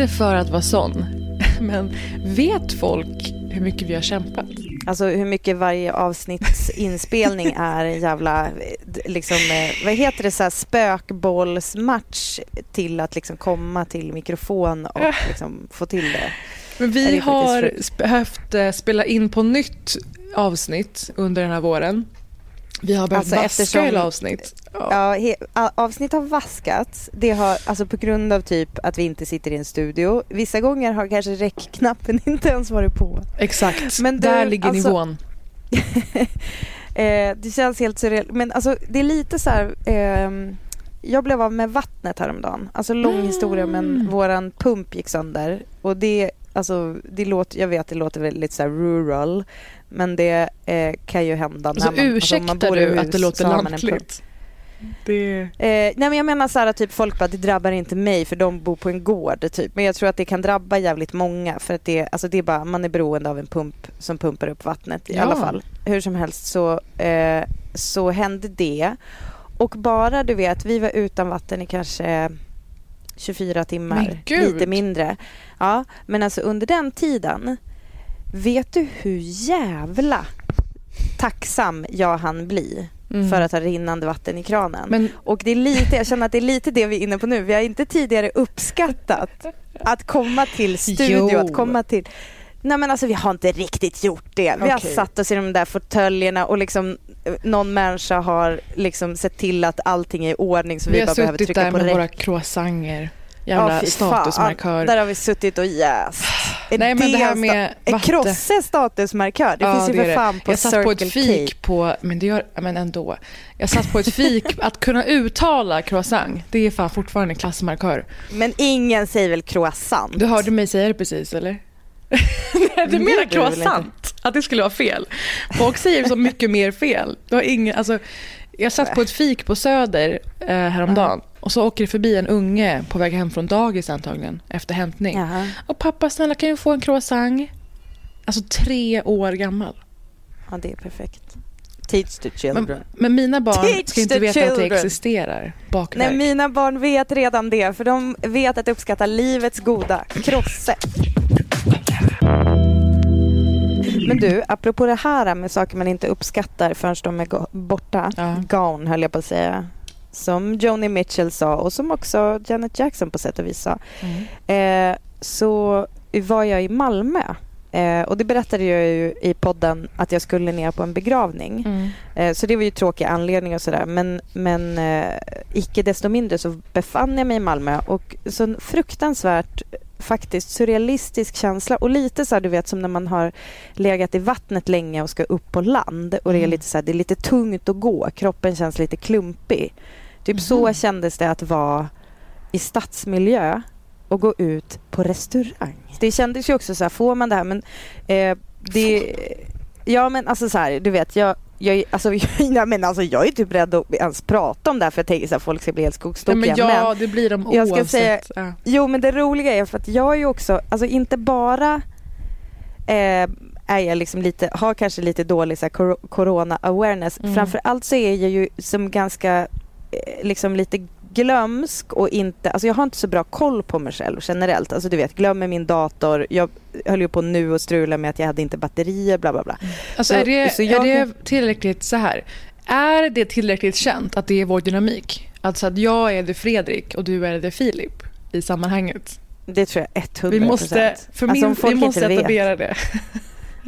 Inte för att vara sån, men vet folk hur mycket vi har kämpat? Alltså hur mycket varje avsnitts inspelning är en jävla, liksom, eh, vad heter det, så här spökbollsmatch till att liksom komma till mikrofon och liksom få till det. Men vi det har behövt eh, spela in på nytt avsnitt under den här våren. Vi har behövt Alltså, vaska eftersom- hela avsnitt. Ja. He, avsnitt har vaskats. Det har, alltså på grund av typ att vi inte sitter i en studio. Vissa gånger har kanske räckknappen inte ens varit på. Exakt, Men du, där ligger alltså- nivån. Eh, det känns helt surreal. Men alltså det är lite så här... ehm, jag blev av med vattnet häromdagen. Alltså lång historia men Mm. våran pump gick sönder. Och det, alltså, det låter, jag vet det låter väldigt så här rural. Men det eh, kan ju hända Och så när man, alltså, om ursäktar man bor i du hus att det låter så man lantligt. Det... Eh, nej men jag menar så här typ folk bara det drabbar inte mig för de bor på en gård typ. Men jag tror att det kan drabba jävligt många för att det, alltså det är bara, man är beroende av en pump som pumpar upp vattnet i Ja. alla fall. Hur som helst så, eh, så hände det. Och bara du vet, vi var utan vatten i kanske 24 Men timmar, lite mindre. Ja, men alltså under den tiden, vet du hur jävla tacksam jag hann bli Mm. för att ha rinnande vatten i kranen? Men Och det är lite, jag känner att det är lite det vi är inne på nu. Vi har inte tidigare uppskattat att komma till studio, Jo. att komma till... Nej men alltså vi har inte riktigt gjort det. Vi har Okej. satt oss i de där fåtöljerna och liksom eh, någon människa har liksom sett till att allting är i ordning så vi, vi har bara behöver suttit trycka där på med räck. våra croissanger. Ja, Jävla fy statusmarkör. Fan. Där har vi suttit och jäst. Nej men det här med vatten. krosse statusmarkör. Det Ja, finns ju för fan på Jag satt på ett Circle fik K. på, men det gör, men ändå. Jag satt på ett fik, att kunna uttala croissant, det är fan fortfarande en klassmarkör. Men ingen säger väl croissant? Du hörde mig säga det precis eller? Nej, du Det menar croissant? Att det skulle vara fel? Folk säger så mycket mer fel. Du har ingen, alltså, jag satt på ett fik på Söder eh, häromdagen och så åker det förbi en unge på väg hem från dagis antagligen efter hämtning. Jaha. Och pappa snälla kan jag få en croissant? Alltså tre år gammal. Ja, det är perfekt. Teach the children. Men, men mina barn Teach ska inte veta att det children. existerar. Bakverk. Nej, mina barn vet redan det, för de vet att uppskatta livets goda. Krosse. Men du, apropå det här med saker man inte uppskattar förrän de är borta. Ja. Gone höll jag på att säga. Som Joni Mitchell sa och som också Janet Jackson på sätt och vis sa. Mm. Eh, så var jag i Malmö. Eh, och det berättade jag ju i podden att jag skulle ner på en begravning. Mm. Eh, Så det var ju tråkiga anledningar och sådär. Men, men eh, icke desto mindre så befann jag mig i Malmö och så en fruktansvärt faktiskt surrealistisk känsla och lite så här, du vet som när man har legat i vattnet länge och ska upp på land och det är Mm. lite så här, det är lite tungt att gå, kroppen känns lite klumpig. Typ så Mhm. kändes det att vara i stadsmiljö och gå ut på restaurang. Det kändes ju också så här, får man det här men eh, det... Ja men alltså så här, du vet jag jag, är- alltså, jag, men alltså, jag är typ rädd att ens prata om det här för jag tänker att folk ska bli helt Nej, skogstokiga. men ja, det blir de jag ska oavsett. säga- ja. Jo, men det roliga är för att jag är ju också, alltså inte bara eh, är jag liksom lite, har kanske lite dålig så här, cor- corona awareness. Mm. Framför allt så är jag ju som ganska eh, liksom lite glömsk och inte, alltså jag har inte så bra koll på mig själv generellt. Alltså du vet, glömmer min dator. Jag höll ju på nu och strula med att jag hade inte batterier, bla bla bla. Alltså Så- är, det, så jag är det tillräckligt så här? Är det tillräckligt känt att det är vår dynamik? Alltså att jag är det Fredrik och du är det Filip i sammanhanget? Det tror jag 100 Vi måste, för alltså, min, folk vi måste etablera det.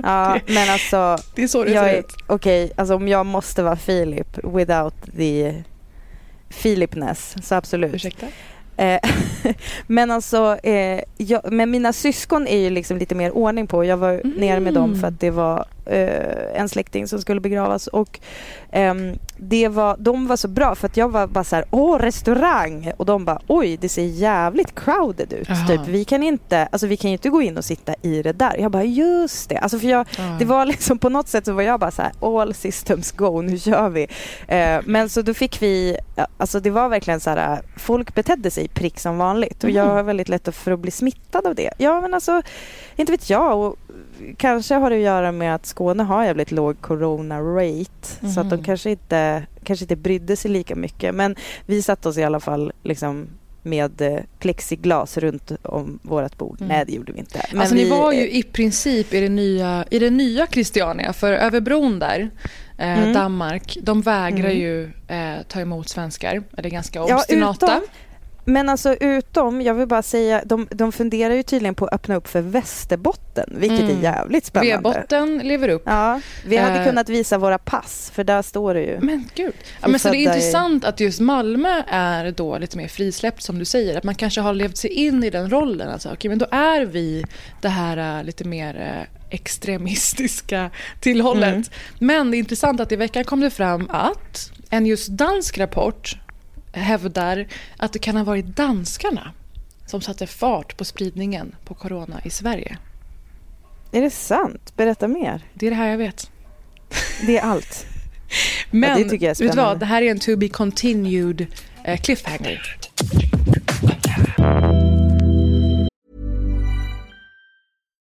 Ja, men alltså, Det är så det jag ser ut. okej, alltså om jag måste vara Filip without the Filipness, så absolut. Ursäkta? Eh, men alltså, eh, jag, men mina syskon är ju liksom lite mer ordning på. Jag var Mm. nere med dem för att det var en släkting som skulle begravas och ehm, det var, de var så bra för att jag var bara så här, åh restaurang! Och de bara, oj det ser jävligt crowded ut. Typ. Vi kan inte, alltså vi kan ju inte gå in och sitta i det där. Jag bara, just det. Alltså för jag, Ja. det var liksom på något sätt så var jag bara så här, all systems go, nu kör vi. Eh, men så då fick vi, alltså det var verkligen så här, folk betedde sig prick som vanligt och jag Mm. har väldigt lätt för att bli smittad av det. Ja men alltså, inte vet jag. Och kanske har det att göra med att Skåne har jävligt låg corona rate så att de Mhm. kanske inte, kanske inte brydde sig lika mycket. Men vi satte oss i alla fall liksom med eh, plexiglas runt om vårt bord. Mm. Nej det gjorde vi inte. Men alltså vi, ni var ju i princip i det nya, i det nya Christiania, för över bron där, eh, Mm. Danmark, de vägrar Mm. ju eh, ta emot svenskar. Eller är ganska Ja, obstinata. utom, men alltså utom, jag vill bara säga, de, de funderar ju tydligen på att öppna upp för Västerbotten, vilket Mm. är jävligt spännande. V-botten lever upp. Ja, vi hade Eh. kunnat visa våra pass, för där står det ju. Men gud. Ja, men så det är födda i- intressant att just Malmö är då lite mer frisläppt som du säger. Att man kanske har levt sig in i den rollen. Alltså, okej, men då är vi det här äh, lite mer äh, extremistiska tillhållet. Mm. Men det är intressant att i veckan kom det fram att en just dansk rapport hävdar att det kan ha varit danskarna som satte fart på spridningen på corona i Sverige. Är det sant? Berätta mer. Det är det här jag vet. Det är allt. Men det jag är vet du vad? Det här är en to be continued eh, cliffhanger.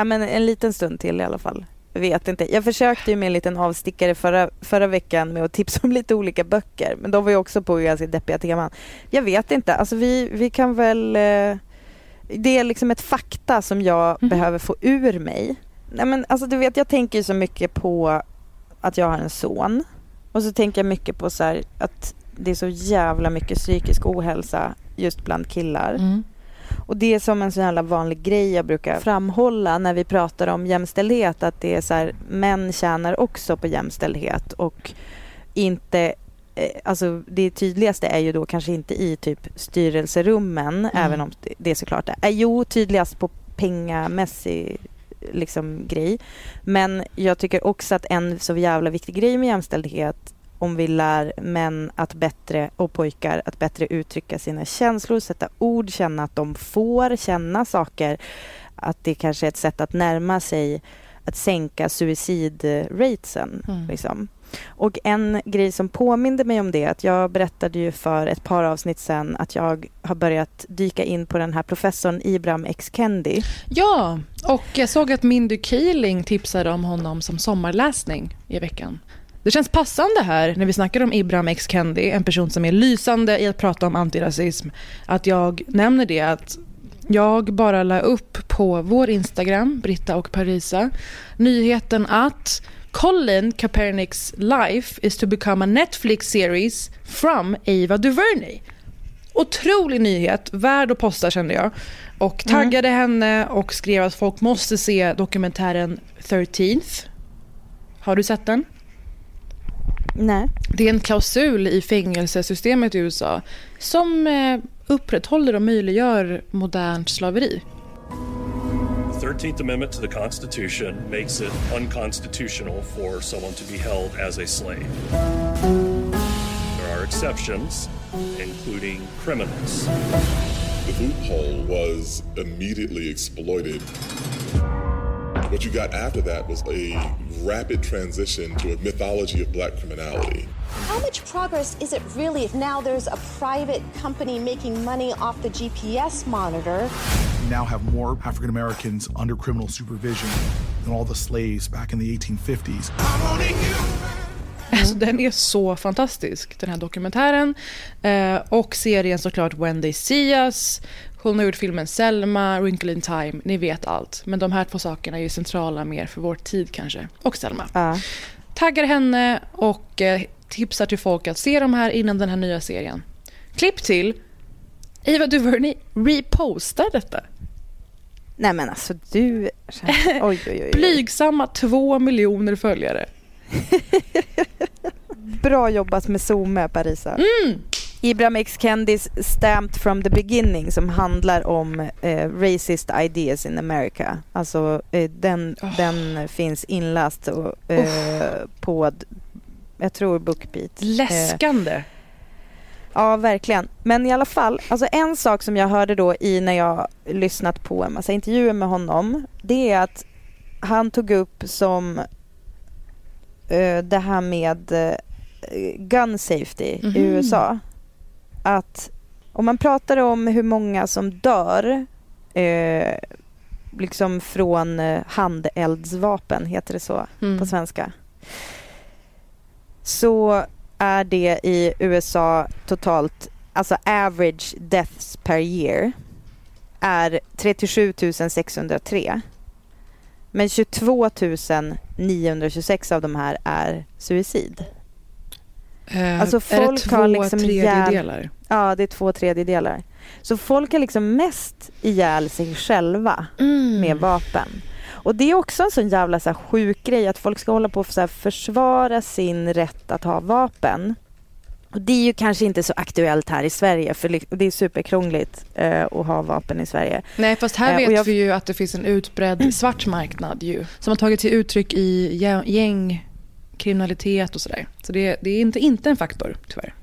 Ja, men en liten stund till i alla fall. Vet inte. Jag försökte ju med en liten avstickare förra, förra veckan med att tipsa om lite olika böcker. Men de var ju också på ganska deppiga teman. Jag vet inte. Alltså vi, vi kan väl... Eh, det är liksom ett fakta som jag Mhm. behöver få ur mig. Nej, men alltså du vet, jag tänker ju så mycket på att jag har en son. Och så tänker jag mycket på så här, att det är så jävla mycket psykisk ohälsa just bland killar. Mm. Och det är som en sån jävla vanlig grej jag brukar framhålla när vi pratar om jämställdhet att det är så här, män tjänar också på jämställdhet och inte eh, Alltså det tydligaste är ju då kanske inte i typ styrelserummen, även om det- det såklart är. Eh, Jo, tydligast på pengamässig liksom grej. Men jag tycker också att en så jävla viktig grej med jämställdhet om vi lär män att bättre och pojkar att bättre uttrycka sina känslor, sätta ord, känna att de får känna saker. Att det kanske är ett sätt att närma sig att sänka suicidratesen. Mm. Liksom. Och en grej som påminde mig om det, att jag berättade ju för ett par avsnitt sedan att jag har börjat dyka in på den här professorn Ibram X. Kendi. Ja, och jag såg att Mindy Kaling tipsade om honom som sommarläsning i veckan. Det känns passande här när vi snackar om Ibrahim X Kendi, en person som är lysande i att prata om antirasism, att jag nämner det att jag bara la upp på vår Instagram, Britta och Parisa, nyheten att Colin Kaepernicks life is to become a Netflix series from Ava DuVernay. Otrolig nyhet, värd att posta kände jag. Och taggade mm. henne och skrev att folk måste se dokumentären 13th. Har du sett den? Nej. Det är en klausul i fängelsesystemet i USA som eh, upprätthåller och möjliggör modernt slaveri. The 13th Amendment to the Constitution makes it unconstitutional for someone to be held as a slave. There are exceptions, including criminals. The loophole was immediately exploited. What you got after that was a rapid transition to a mythology of black criminality. How much progress is it really if now there's a private company making money off the GPS monitor? We now have more African Americans under criminal supervision than all the slaves back in the 1850s. Alltså, den är så fantastisk, den här dokumentären. Eh, och serien såklart When They See Us. Hon har gjort filmen Selma, Wrinkle in Time, ni vet allt. Men de här två sakerna är ju centrala mer för vår tid kanske. Och Selma. Ja. Taggar henne och eh, tipsar till folk att se de här innan den här nya serien. Klipp till Eva DuVernay repostar detta. Nej men alltså du... Oj, oj, oj. Blygsamma två miljoner följare. Bra jobbat med Zoome, Parisa. Mm. Ibrahim X Kendis Stamped from the beginning som handlar om eh, racist ideas in America. Alltså eh, den, Oh. den finns inläst och, eh, på, jag tror Bookbeat. Eh, Läskande. Ja, verkligen. Men i alla fall, alltså en sak som jag hörde då i när jag lyssnat på en massa intervjuer med honom, det är att han tog upp som det här med eh, gun safety Mhm. i USA. Att om man pratar om hur många som dör eh, liksom från eh, handeldsvapen, heter det så Mm. på svenska? Så är det i USA totalt, alltså average deaths per year är 37 603. Men 22 926 av de här är suicid. Eh, Alltså, är folk det två har liksom tredjedelar? Ja, det är två tredjedelar. Så folk har liksom mest ihjäl sig själva Mm. med vapen. Och det är också en sån jävla så här, sjuk grej att folk ska hålla på och så här, försvara sin rätt att ha vapen. Och det är ju kanske inte så aktuellt här i Sverige för det är superkrångligt eh, att ha vapen i Sverige. Nej, fast här Eh, vet jag- vi ju att det finns en utbredd svart marknad ju, som har tagit sig uttryck i gä- gängkriminalitet och sådär. Så det, det är inte, inte en faktor, tyvärr.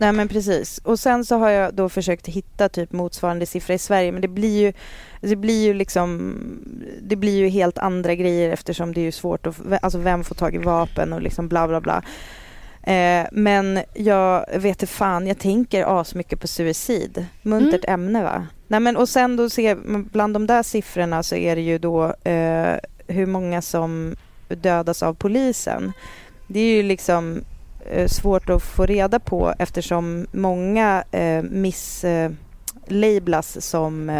Nej men precis. Och sen så har jag då försökt hitta typ motsvarande siffra i Sverige men det blir ju det blir ju liksom det blir ju helt andra grejer eftersom det är ju svårt att alltså vem får tag i vapen och liksom bla bla bla. Eh, men jag vet inte fan, jag tänker asmycket på suicid. Muntert ämne va? Nej men och sen då ser bland de där siffrorna så är det ju då eh, hur många som dödas av polisen. Det är ju liksom eh, svårt att få reda på eftersom många eh, misslablas som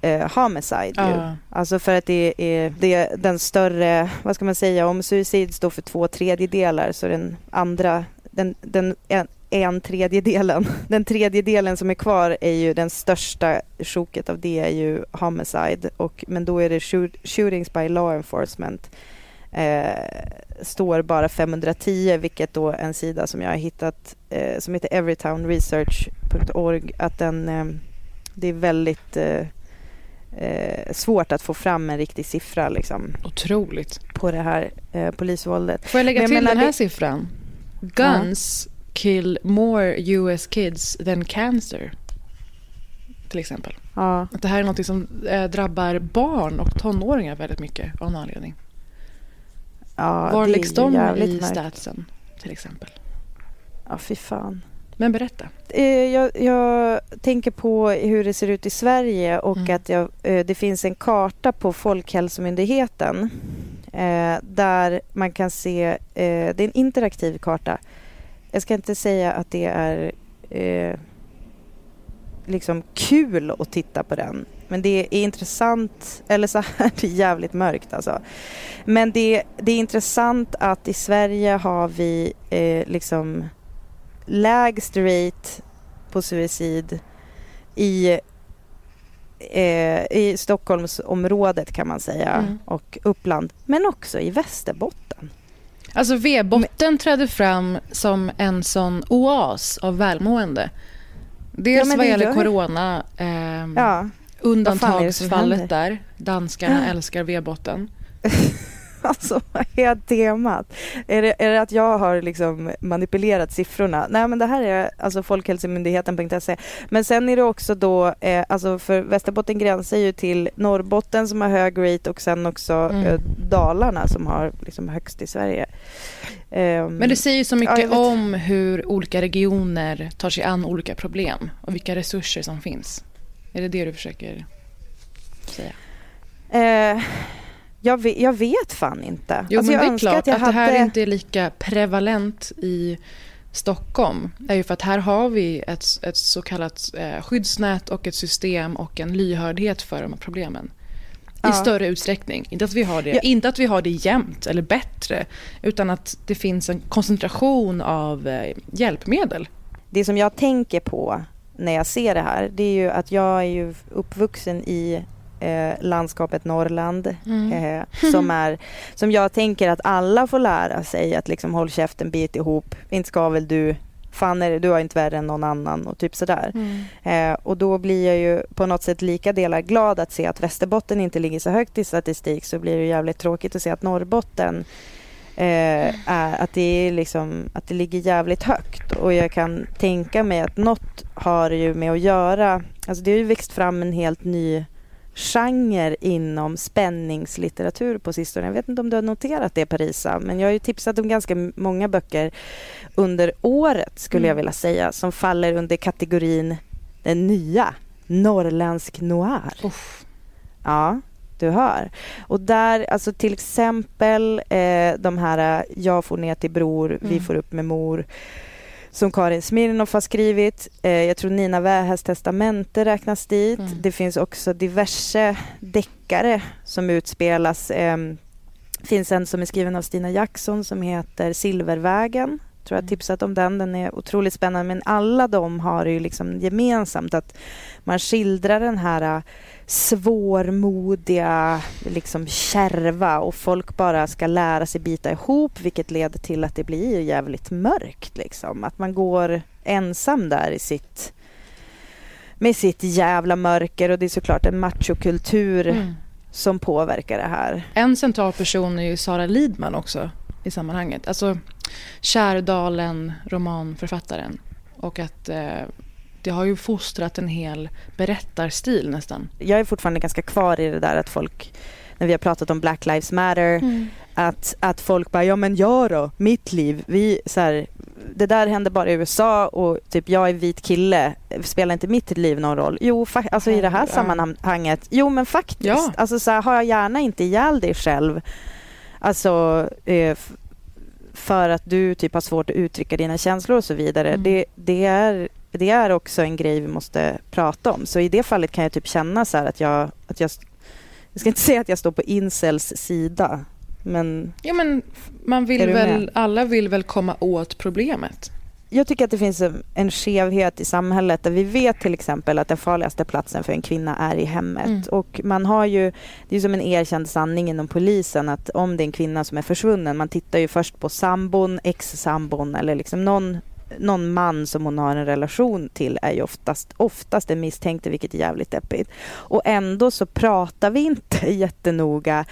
eh, eh, homicide. Ju. Ja. Alltså för att det är, det är den större, vad ska man säga, om suicid står för två tredjedelar så den andra, den, den en, en tredjedelen, den tredjedelen som är kvar är ju den största sjoket av det är ju homicide och men då är det shoot, shootings by law enforcement eh, står bara 510 vilket då en sida som jag har hittat eh, som heter everytownresearch.org att den eh, det är väldigt eh, svårt att få fram en riktig siffra liksom, Otroligt. på det här eh, polisvåldet. Får jag lägga Men jag till menar, den här det- siffran? Guns kill more US kids than cancer. Till exempel. Ja, Att det här är något som eh, drabbar barn och tonåringar väldigt mycket av någon anledning. ja Var läggs de i märkligt. statsen till exempel? Ja, fy fan. Men berätta. Eh, jag, jag tänker på hur det ser ut i Sverige och Mm. att jag, eh, det finns en karta på Folkhälsomyndigheten eh, där man kan se, det är en interaktiv karta. Jag ska inte säga att det är liksom kul att titta på den. Men det är intressant, eller så här, det är jävligt mörkt alltså. Men det, det är intressant att i Sverige har vi eh, liksom lägst rate på suicid i, eh, i Stockholmsområdet kan man säga mm. och Uppland, men också i Västerbotten. Alltså V-botten trädde fram som en sån oas av välmående. Dels ja, vad gäller corona, eh, ja. undantagsfallet där. Danskarna ja. älskar V-botten. Alltså vad är temat? Är det, är det att jag har liksom manipulerat siffrorna? Nej men det här är alltså Folkhälsomyndigheten.se. Men sen är det också då, eh, alltså för Västerbotten gränsar ju till Norrbotten som har hög rate och sen också mm. eh, Dalarna som har liksom högst i Sverige. Um, men det säger så mycket ja, om hur olika regioner tar sig an olika problem och vilka resurser som finns. Är det det du försöker säga? Jag vet, jag vet fan inte. Jo, alltså, men det är klart att, att hade... det här inte är lika prevalent i Stockholm är ju för att här har vi ett, ett så kallat eh, skyddsnät och ett system och en lyhördhet för de här problemen. I ja. större utsträckning. Inte att, vi har det, ja. inte att vi har det jämnt eller bättre utan att det finns en koncentration av eh, hjälpmedel. Det som jag tänker på när jag ser det här det är ju att jag är ju uppvuxen i eh, landskapet Norrland mm. eh, som, är, som jag tänker att alla får lära sig att liksom håll käften, bit ihop, inte ska väl du fan är det, du har inte värre än någon annan och typ sådär. Mm. Eh, och då blir jag ju på något sätt lika delar glad att se att Västerbotten inte ligger så högt i statistik så blir det jävligt tråkigt att se att Norrbotten eh, är att det, är liksom, att det ligger jävligt högt. Och jag kan tänka mig att något har ju med att göra, alltså det har ju växt fram en helt ny genre inom spänningslitteratur på sistone. Jag vet inte om du har noterat det Parisa, men jag har ju tipsat om ganska många böcker under året skulle mm. jag vilja säga, som faller under kategorin den nya, norrländsk noir. Uff. Ja, du hör. Och där, alltså till exempel eh, de här Jag får ner till bror, mm. Vi får upp med mor som Karin Smirnoff har skrivit. Eh, jag tror Nina Wähäs testamente räknas dit. Mm. Det finns också diverse deckare som utspelas. Eh, finns en som är skriven av Stina Jackson som heter Silvervägen. Tror jag mm. tipsat om den. Den är otroligt spännande. Men alla de har ju liksom gemensamt att man skildrar den här svårmodiga, liksom kärva och folk bara ska lära sig bita ihop vilket leder till att det blir jävligt mörkt. Liksom. Att man går ensam där i sitt med sitt jävla mörker och det är såklart en machokultur mm. som påverkar det här. En central person är ju Sara Lidman också i sammanhanget. Alltså Kärdalen, romanförfattaren. Och att eh, det har ju fostrat en hel berättarstil nästan. Jag är fortfarande ganska kvar i det där att folk, när vi har pratat om Black Lives Matter, mm. att, att folk bara, ja men jag då, mitt liv, vi, så här, det där händer bara i USA och typ jag är vit kille, spelar inte mitt liv någon roll? Jo, alltså i det här sammanhanget, jo men faktiskt, ja. alltså så här, har jag gärna inte ihjäl dig själv, alltså eh, för att du typ har svårt att uttrycka dina känslor och så vidare. Mm. Det, det, är det är också en grej vi måste prata om. Så i det fallet kan jag typ känna så att jag, att jag... Jag ska inte säga att jag står på incels sida, men... Ja, men man vill väl, alla vill väl komma åt problemet? Jag tycker att det finns en skevhet i samhället där vi vet till exempel att den farligaste platsen för en kvinna är i hemmet. Mm. Och man har ju, det är som en erkänd sanning inom polisen att om det är en kvinna som är försvunnen, man tittar ju först på sambon, ex-sambon eller liksom någon någon man som hon har en relation till är ju oftast, oftast den misstänkte, vilket är jävligt deppigt. Och ändå så pratar vi inte jättenoga,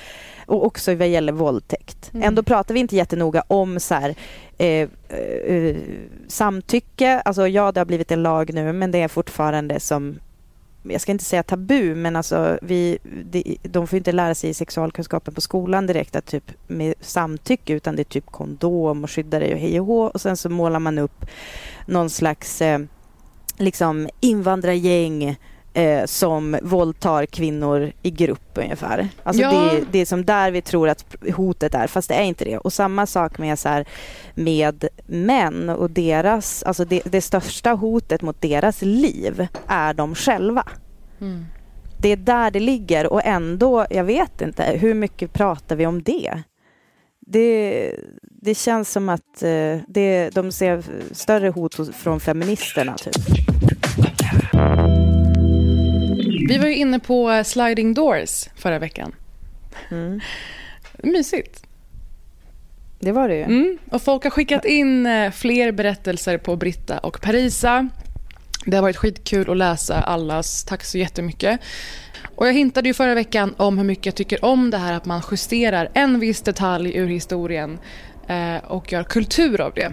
och också vad gäller våldtäkt, mm. ändå pratar vi inte jättenoga om så här, eh, eh, samtycke. Alltså ja, det har blivit en lag nu, men det är fortfarande som jag ska inte säga tabu, men alltså vi, de, får inte lära sig i sexualkunskapen på skolan direkt att typ med samtycke, utan det är typ kondom och skydda dig och hej och hå. Och sen så målar man upp någon slags eh, liksom invandrargäng eh, som våldtar kvinnor i grupp ungefär. Alltså Ja. det, det är som där vi tror att hotet är, fast det är inte det. Och samma sak med, så här, med män och deras, alltså det, det största hotet mot deras liv är de själva. Mm. Det är där det ligger och ändå, jag vet inte, hur mycket pratar vi om det? Det, det känns som att eh, det, de ser större hot från feministerna. Typ. Vi var ju inne på eh, sliding doors förra veckan. Mm. Mysigt. Det var det ju. Mm. Och folk har skickat in eh, fler berättelser på Britta och Parisa. Det har varit skitkul att läsa allas. Tack så jättemycket. Och jag hintade ju förra veckan om hur mycket jag tycker om det här att man justerar en viss detalj ur historien eh, och gör kultur av det.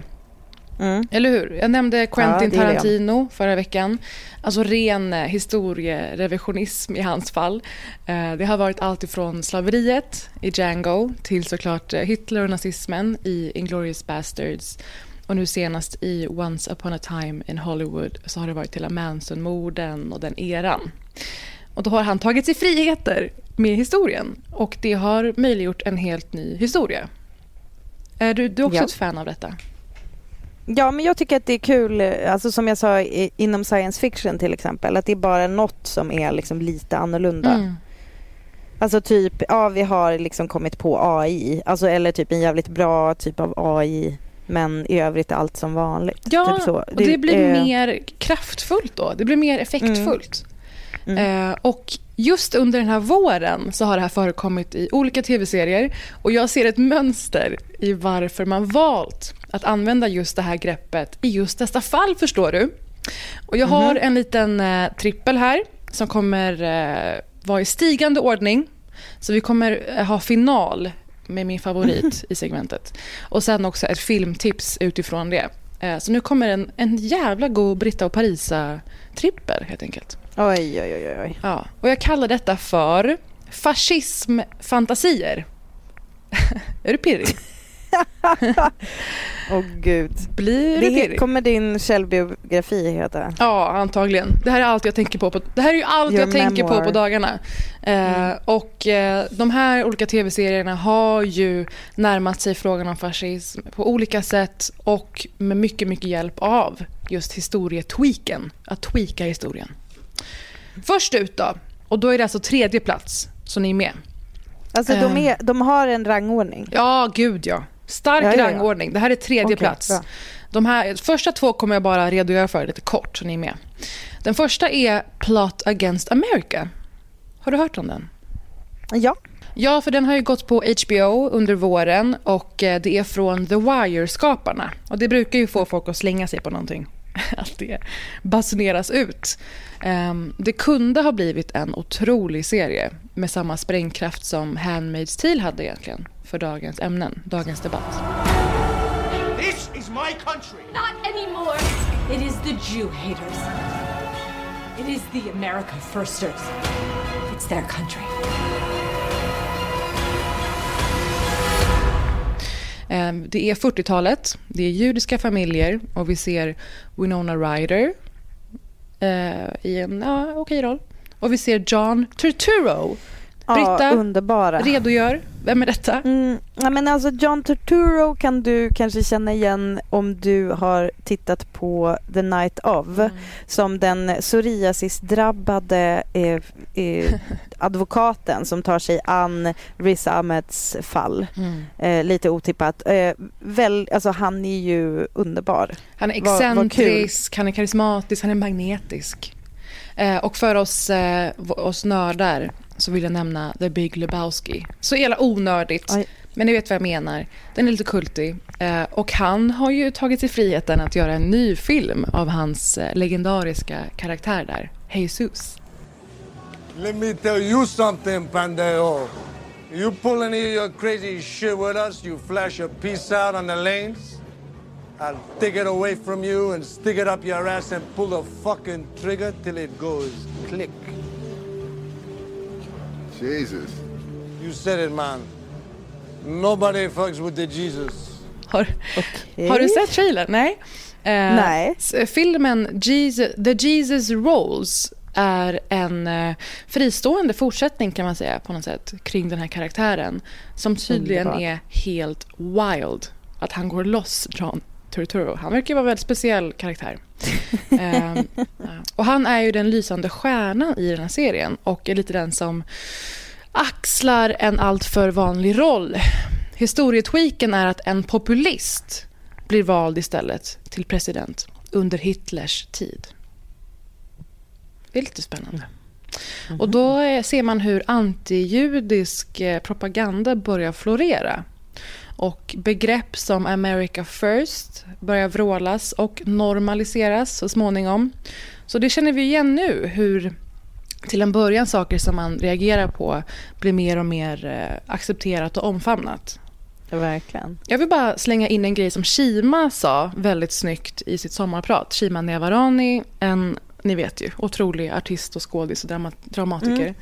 Mm. Eller hur? Jag nämnde Quentin Ja. Tarantino förra veckan. Alltså ren eh, historierevisionism i hans fall. Eh, det har varit allt ifrån slaveriet i Django till såklart eh, Hitler och nazismen i Inglourious Basterds. Och nu senast i Once upon a time in Hollywood så har det varit hela Manson-morden och den eran. Och då har han tagit sig friheter med historien och det har möjliggjort en helt ny historia. Är du, du också Ja. ett fan av detta? Ja, men jag tycker att det är kul, eh, alltså som jag sa i, inom science fiction till exempel, att det är bara något som är liksom lite annorlunda. Mm. Alltså typ, ja vi har liksom kommit på AI, alltså eller typ en jävligt bra typ av AI, men i övrigt allt som vanligt. Ja, typ så. och det blir eh, mer kraftfullt då. Det blir mer effektfullt. Mm. Eh, och just under den här våren så har det här förekommit i olika tv-serier och jag ser ett mönster i varför man valt att använda just det här greppet i just dessa fall, förstår du. Och jag har en liten eh, trippel här som kommer eh, vara i stigande ordning. Så vi kommer eh, ha final med min favorit i segmentet. Och sen också ett filmtips utifrån det. Eh, så nu kommer en, en jävla god Britta och Parisa-trippel helt enkelt. Oj, oj, oj, oj. Ja, och jag kallar detta för fascismfantasier. är du pirrig? Åh gud. Blir du Det pirrig? kommer din självbiografi heta. Ja, antagligen. Det här är allt jag tänker på. på det här är allt Your jag tänker på på dagarna. Eh, och eh, de här olika tv-serierna har ju närmat sig frågan om fascism på olika sätt och med mycket, mycket hjälp av just historietweaken. Att tweaka historien. Först ut då, och då är det alltså tredje plats, så ni är med. Alltså de, Eh. är, de har en rangordning. Ja, gud ja. Stark Ja, ja, ja. rangordning. Det här är tredje Okej, plats. bra. De här första två kommer jag bara redogöra för lite kort, så ni är med. Den första är Plot Against America. Har du hört om den? Ja. Ja, för den har ju gått på HBO under våren och eh, det är från The Wire-skaparna. Och det brukar ju få folk att slänga sig på någonting. Att det basuneras ut. Ehm, det kunde ha blivit en otrolig serie med samma sprängkraft som Handmaid's Tale hade egentligen för dagens ämnen, dagens debatt. This is my country. Not anymore. It is the Jew haters. It is the America firsters. It's their country. Ehm, det är 40-talet, det är judiska familjer och vi ser Winona Ryder eh, i en ja, okej roll. Och vi ser John Turturro. Britta, ja, underbara. redogör. Vem är detta? Mm, ja, men alltså John Turturro kan du kanske känna igen om du har tittat på The Night of som den psoriasisdrabbade eh, eh, advokaten som tar sig an Riz Ahmeds fall. Mm. Eh, lite otippat. Eh, väl, alltså han är ju underbar. Han är excentrisk, han är karismatisk, han är magnetisk. Eh, och för oss, eh, oss nördar så vill jag nämna The Big Lebowski. Så jävla onördigt, Oj. men ni vet vad jag menar. Den är lite kultig. Eh, och han har ju tagit sig friheten att göra en ny film av hans eh, legendariska karaktär där, Jesus. Let me tell you something, Pandeo. You pull any of your crazy shit with us, you flash your piece out on the lanes, I'll take it away from you and stick it up your ass and pull the fucking trigger till it goes click. Jesus. You said it, man. Nobody fucks with the Jesus. Har, har du sett trailern? Nej. Eh, Nej. s- Filmen Jesus, The Jesus Rolls är en eh, fristående fortsättning kan man säga på något sätt kring den här karaktären som tydligen är helt wild. Att han går loss, John Turturro. Han verkar vara en väldigt speciell karaktär. Ja. och han är ju den lysande stjärnan i den här serien och är lite den som axlar en alltför vanlig roll. Historietweaken är att en populist blir vald istället till president under Hitlers tid. Det är lite spännande. Och då eh, ser man hur antijudisk eh, propaganda börjar florera. Och begrepp som America first börjar vrålas och normaliseras så småningom. Så det känner vi igen nu, hur till en början saker som man reagerar på blir mer och mer eh, accepterat och omfamnat. Verkligen. Jag vill bara slänga in en grej som Shima sa väldigt snyggt i sitt sommarprat. Shima Nevarani, en, ni vet ju, otrolig artist och skådis och drama, dramatiker. Mm.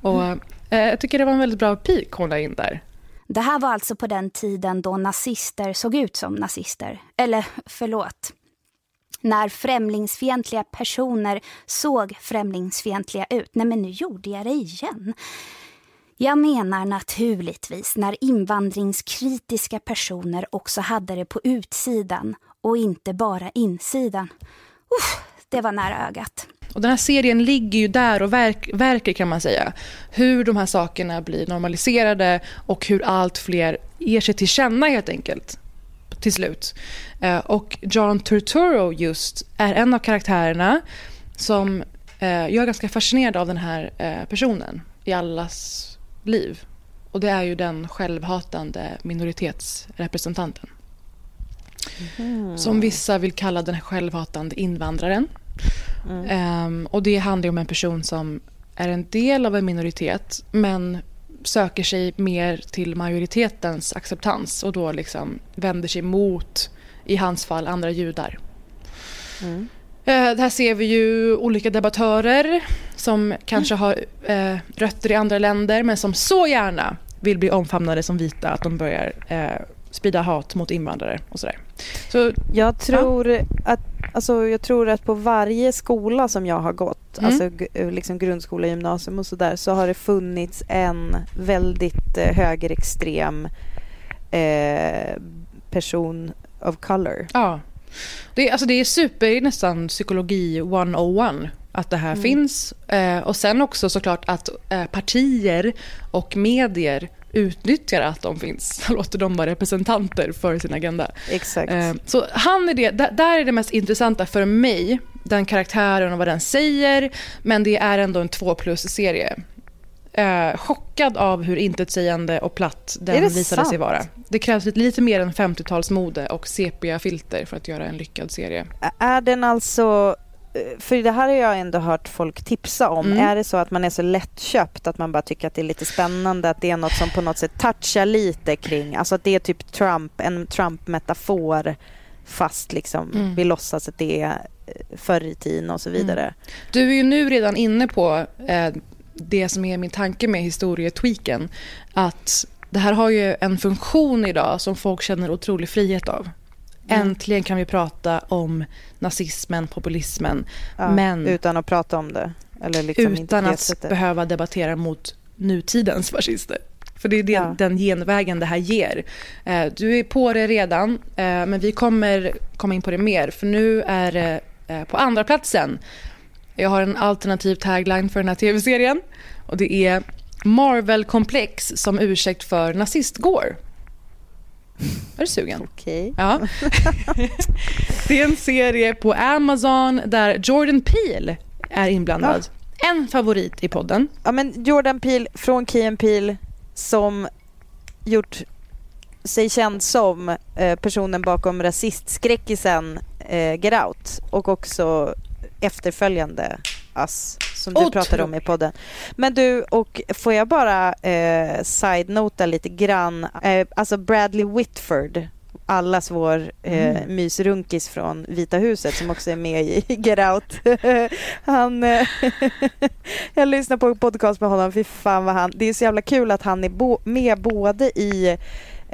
Och, eh, jag tycker det var en väldigt bra pik hon la in där. Det här var alltså på den tiden då nazister såg ut som nazister. Eller förlåt. När främlingsfientliga personer såg främlingsfientliga ut. Nej men nu gjorde jag det igen. Jag menar naturligtvis när invandringskritiska personer också hade det på utsidan och inte bara insidan. Uff, det var nära ögat. Och den här serien ligger ju där och verk, verkar kan man säga. Hur de här sakerna blir normaliserade och hur allt fler ger sig till känna helt enkelt. Till slut. Eh, och John Turturro just är en av karaktärerna som eh, jag är ganska fascinerad av den här eh, personen i allas liv. Och det är ju den självhatande minoritetsrepresentanten. Som vissa vill kalla den självhatande invandraren. Ehm, och det handlar om en person som är en del av en minoritet men söker sig mer till majoritetens acceptans och då liksom vänder sig mot, i hans fall, andra judar. Mm. Eh, Här ser vi ju olika debattörer som kanske har eh, rötter i andra länder men som så gärna vill bli omfamnade som vita att de börjar eh, sprida hat mot invandrare och sådär. Så, Jag tror, att, alltså, jag tror att på varje skola som jag har gått, Mm. alltså g- liksom grundskola, gymnasium och sådär, så har det funnits en väldigt eh, högerextrem eh, person of color. Ja. Det, är- alltså det är super, det är nästan psykologi 101 att det här Mm. finns. Eh, och sen också såklart att eh, partier och medier utnyttjar att de finns. Låter dem vara representanter för sin agenda. Exakt. Eh, så han är det, där, är det mest intressanta för mig, den karaktären och vad den säger. Men det är ändå en 2 plus-serie. Eh, chockad av hur intetsägande och platt den visade sig sant? vara. Det krävs lite, lite mer än 50-talsmode och sepia-filter för att göra en lyckad serie. Är den alltså... eh, För det här har jag ändå hört folk tipsa om. Mm. Är det så att man är så lättköpt att man bara tycker att det är lite spännande, att det är något som på något sätt touchar lite kring, alltså att det är typ Trump, en Trump-metafor fast liksom Mm. vi låtsas att det är eh, förr i tiden och så vidare. Du är ju nu redan inne på eh, det som är min tanke med historietweaken. Att det här har ju en funktion idag som folk känner otrolig frihet av. Mm. Äntligen kan vi prata om nazismen, populismen, Ja, men Utan att prata om det. Eller liksom utan att sättet. behöva debattera mot nutidens fascister. För det är det, Ja. den genvägen det här ger. Eh, du är på det redan, eh, men vi kommer komma in på det mer. För nu är det eh, på andra platsen. Jag har en alternativ tagline för den här tv-serien. Och det är Marvel-komplex som ursäkt för nazistgård. Är du sugen? Okej. Ja. det är en serie på Amazon där Jordan Peele är inblandad. En favorit i podden. Ja, men Jordan Peele från Key and Peele som gjort sig känd som eh, personen bakom rasistskräckisen eh, Get Out och också efterföljande Us som du Otroligt. pratade om i podden. Men du, och får jag bara eh, side-nota lite grann. Eh, alltså Bradley Whitford, allas vår eh, Mm. mysrunkis från Vita huset som också är med i Get Out. han, eh, jag lyssnar på en podcast med honom, fy fan vad han, det är så jävla kul att han är bo, med både i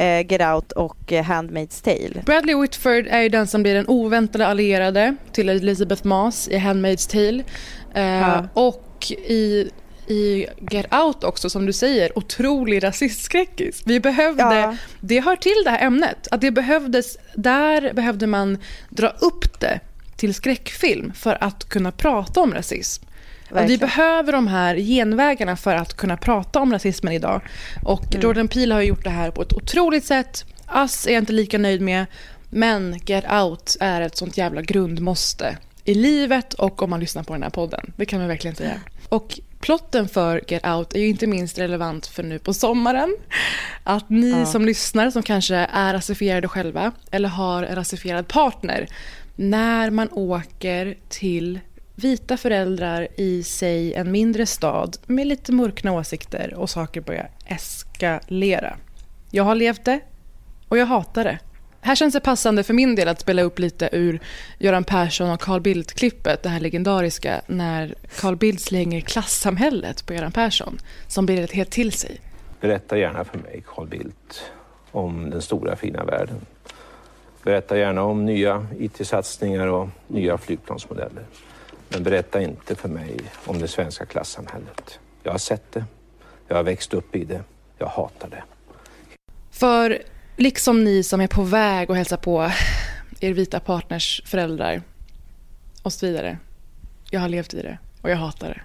Get Out och eh, Handmaid's Tale. Bradley Whitford är ju den som blir den oväntade allierade till Elizabeth Moss i Handmaid's Tale. Eh, Ja. Och i, i Get Out också, som du säger, otrolig rasistskräckis. Vi behövde, Ja. det hör till det här ämnet, att det behövdes, där behövde man dra upp det till skräckfilm för att kunna prata om rasism. Och vi Verkligen. behöver de här genvägarna för att kunna prata om rasismen idag. Och Jordan Peele har gjort det här på ett otroligt sätt. Us är jag inte lika nöjd med, men Get Out är ett sånt jävla grundmåste i livet och om man lyssnar på den här podden. Det kan man verkligen säga. Och plotten för Get Out är ju inte minst relevant för nu på sommaren. Att ni Ja. som lyssnar, som kanske är rasifierade själva eller har en rasifierad partner, när man åker till vita föräldrar i sig en mindre stad med lite mörkna åsikter och saker börjar eskalera. Jag har levt det och jag hatar det. Här känns det passande för min del att spela upp lite ur Göran Persson och Carl Bildt-klippet, det här legendariska, när Carl Bildt slänger klassamhället på Göran Persson, som blir ett helt till sig. Berätta gärna för mig, Carl Bildt, om den stora fina världen. Berätta gärna om nya IT-satsningar och nya flygplansmodeller. Men berätta inte för mig om det svenska klassamhället. Jag har sett det, jag har växt upp i det, jag hatar det. För liksom ni som är på väg att hälsa på er vita partners föräldrar och så vidare. Jag har levt i det och jag hatar det.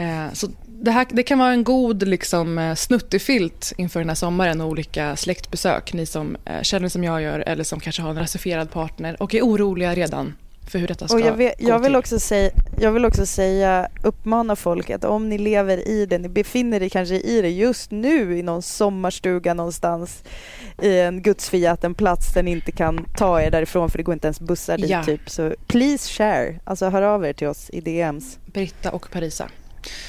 Eh, så det, här, det kan vara en god liksom, eh, snuttefilt inför den här sommaren och olika släktbesök. Ni som eh, känner som jag gör eller som kanske har en rasifierad partner och är oroliga redan för hur detta ska Och jag, vet, jag, vill till. också säga, jag vill också säga, uppmana folk att om ni lever i det, ni befinner er kanske i det just nu i någon sommarstuga någonstans i en gudsförgäten plats där ni inte kan ta er därifrån för det går inte ens bussar dit Ja. typ. Så please share, alltså hör av er till oss i DMs. Britta och Parisa.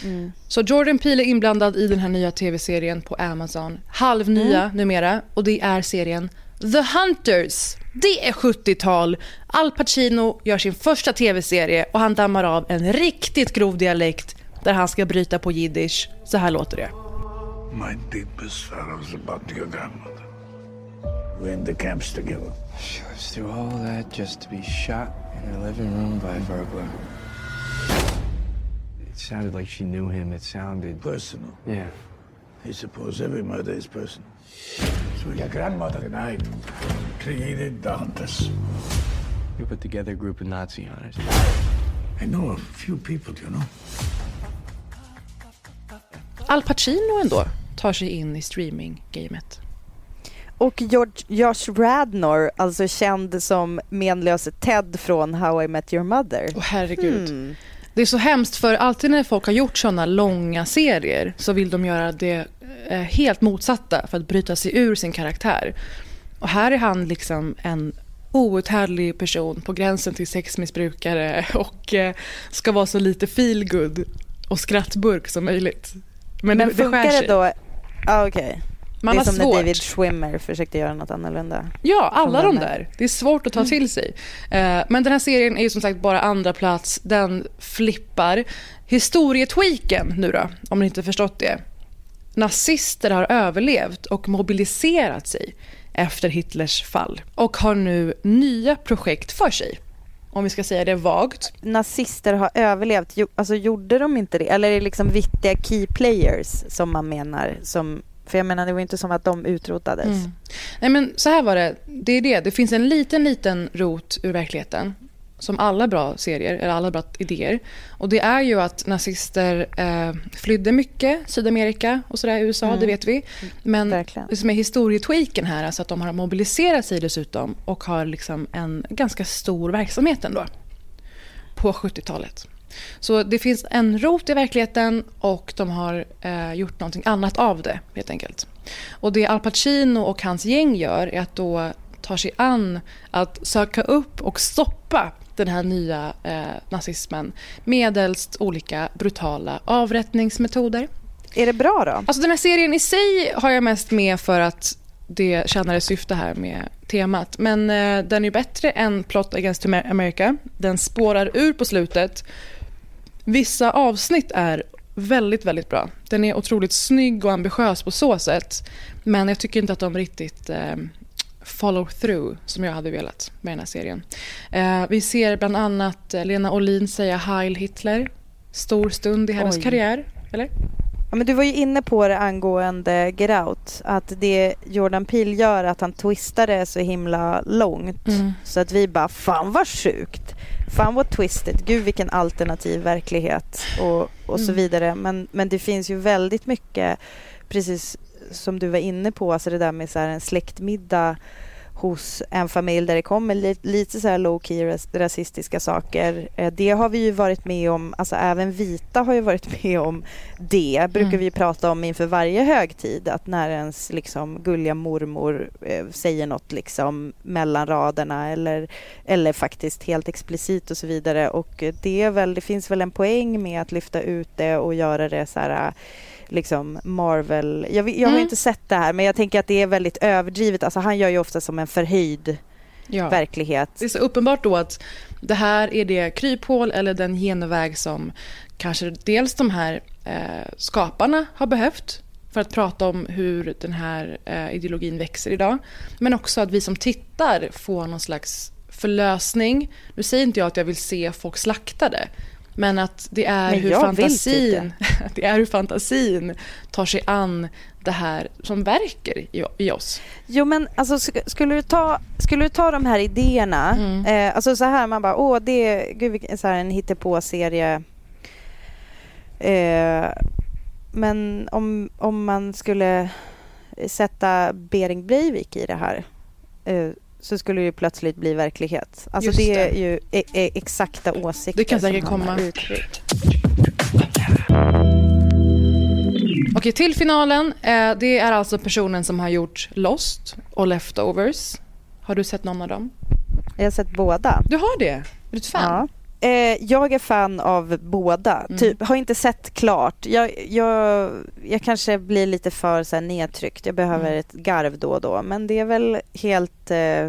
Mm. Så Jordan Peele är inblandad i den här nya tv-serien på Amazon. Halvnya Mm. numera. Och det är serien The Hunters. Det är 70-tal. Al Pacino gör sin första tv-serie och han dammar av en riktigt grov dialekt där han ska bryta på jiddisch. Så här låter det. My deepest sorrows about your grandmother. We're in the camps together. She lives through all that just to be shot in her living room by a burglar. It sounded like she knew him. It sounded Personal. Yeah. I suppose every murder is personal. So your grandmother and I created the hunters. You put together a group of Nazi hunters. I know a few people, you know. Al Pacino ändå tar sig in i streaming-gamet. Och George, Josh Radnor, alltså känd som menlöse Ted från How I Met Your Mother. Åh herregud. Hmm. Det är så hemskt för alltid när folk har gjort såna långa serier så vill de göra det eh, helt motsatta för att bryta sig ur sin karaktär. Och här är han liksom en outhärdlig person på gränsen till sexmissbrukare och eh, ska vara så lite feelgood och skrattburk som möjligt. Men, Men, det, det funkar det då? Ah, Okej. Man det är som svårt. när David Schwimmer försökte göra något annorlunda. Ja, alla de där. Det är svårt att ta till sig. Eh, Men den här serien är ju som sagt bara andra plats. Den flippar. Historietweaken nu då, om ni inte förstått det. Nazister har överlevt och mobiliserat sig efter Hitlers fall och har nu nya projekt för sig. Om vi ska säga det vagt. Nazister har överlevt, alltså gjorde de inte det? Eller är det liksom viktiga key players som man menar? Som, för jag menar det var inte som att de utrotades. Mm. Nej men så här var det, det är det. Det finns en liten, liten rot ur verkligheten. Som alla bra serier, eller alla bra idéer. Och det är ju att nazister eh, flydde mycket, Sydamerika och sådär, USA, Mm. det vet vi. Men Verkligen. det som är historietweaken här, alltså att de har mobiliserat sig dessutom och har liksom en ganska stor verksamhet ändå. På 70-talet. Så det finns en rot i verkligheten och de har eh, gjort någonting annat av det helt enkelt. Och det Al Pacino och hans gäng gör är att då tar sig an att söka upp och stoppa den här nya eh, nazismen medelst olika brutala avrättningsmetoder. Är det bra då? Alltså den här serien i sig har jag mest med för att det tjänar ett syfte här med temat. Men eh, den är bättre än Plot Against Amer- America. Den spårar ur på slutet. Vissa avsnitt är väldigt, väldigt bra. Den är otroligt snygg och ambitiös på så sätt. Men jag tycker inte att de riktigt eh, follow through som jag hade velat med den här serien. Eh, vi ser bland annat eh, Lena Olin säga Heil Hitler. Stor stund i hennes Oj. karriär, eller? Ja, men du var ju inne på det angående Get Out. Att det Jordan Peele gör att han twistar det så himla långt. Mm. Så att vi bara, fan vad sjukt. Fan vad twisted. Gud vilken alternativ verklighet och, och så Mm. vidare. Men, men det finns ju väldigt mycket, precis som du var inne på, alltså det där med så en släktmiddag hos en familj där det kommer lite, lite så här low key ras, rasistiska saker. Eh, Det har vi ju varit med om, alltså även vita har ju varit med om det. Brukar Mm. vi prata om inför varje högtid att när ens liksom gulliga mormor eh, säger något liksom mellan raderna eller, eller faktiskt helt explicit och så vidare. Och det, väl, det finns väl en poäng med att lyfta ut det och göra det så här liksom Marvel. Jag, jag har Mm. inte sett det här men jag tänker att det är väldigt överdrivet. Alltså han gör ju ofta som en förhöjd Ja. verklighet. Det är så uppenbart då att det här är det kryphål eller den genväg som kanske dels de här eh, skaparna har behövt för att prata om hur den här eh, ideologin växer idag. Men också att vi som tittar får någon slags förlösning. Nu säger inte jag att jag vill se folk slaktade. Men att det är, Men hur fantasin, det är hur fantasin tar sig an det här som verkar i, oss. Jo men alltså sk- skulle du ta, skulle du ta de här idéerna, Mm. eh, alltså så här man bara åh det är gud, så här en hittepå-serie. Eh, men om, om man skulle sätta Bering Breivik i det här eh, så skulle det ju plötsligt bli verklighet. Alltså det det. är ju e- e- exakta åsikter Det kan säkert komma. uttryckt. Okej, till finalen. Eh, det är alltså personen som har gjort Lost och Leftovers. Har du sett någon av dem? Jag har sett båda. Du har det? Är du ett fan? Ja. Eh, jag är fan av båda. Mm. Typ, har inte sett klart. Jag, jag, jag kanske blir lite för så här, nedtryckt. Jag behöver Mm. ett garv då och då. Men det är väl helt eh,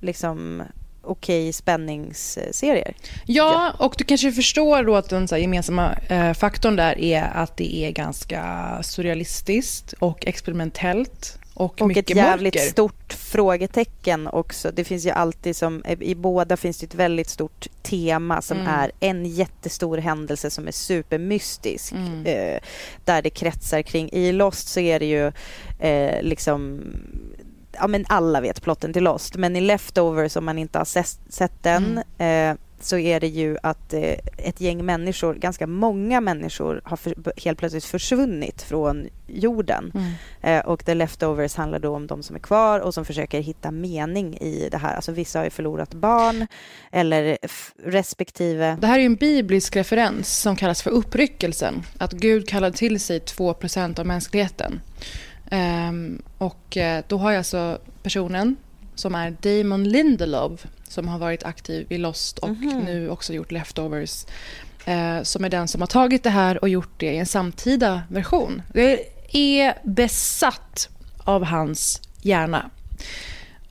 liksom okej spänningsserier. Ja, och du kanske förstår då att den så gemensamma eh, faktorn där är att det är ganska surrealistiskt och experimentellt och, Och ett jävligt mörker. stort frågetecken också. Det finns ju alltid som, i båda finns det ett väldigt stort tema som Mm. är en jättestor händelse som är supermystisk. Mm. Eh, där det kretsar kring, i Lost så är det ju eh, liksom Ja men alla vet plotten till Lost men i Leftovers om man inte har sett, sett den Mm. eh, så är det ju att eh, ett gäng människor, ganska många människor har för, helt plötsligt försvunnit från jorden. Mm. Eh, och The Leftovers handlar då om de som är kvar och som försöker hitta mening i det här. Alltså vissa har ju förlorat barn eller respektive... Det här är ju en biblisk referens som kallas för uppryckelsen. Att Gud kallade till sig 2% av mänskligheten. Ehm, och eh, då har jag alltså personen som är Damon Lindelof som har varit aktiv i Lost och Mhm. nu också gjort Leftovers. Eh, som är den som har tagit det här och gjort det i en samtida version. Jag är besatt av hans hjärna.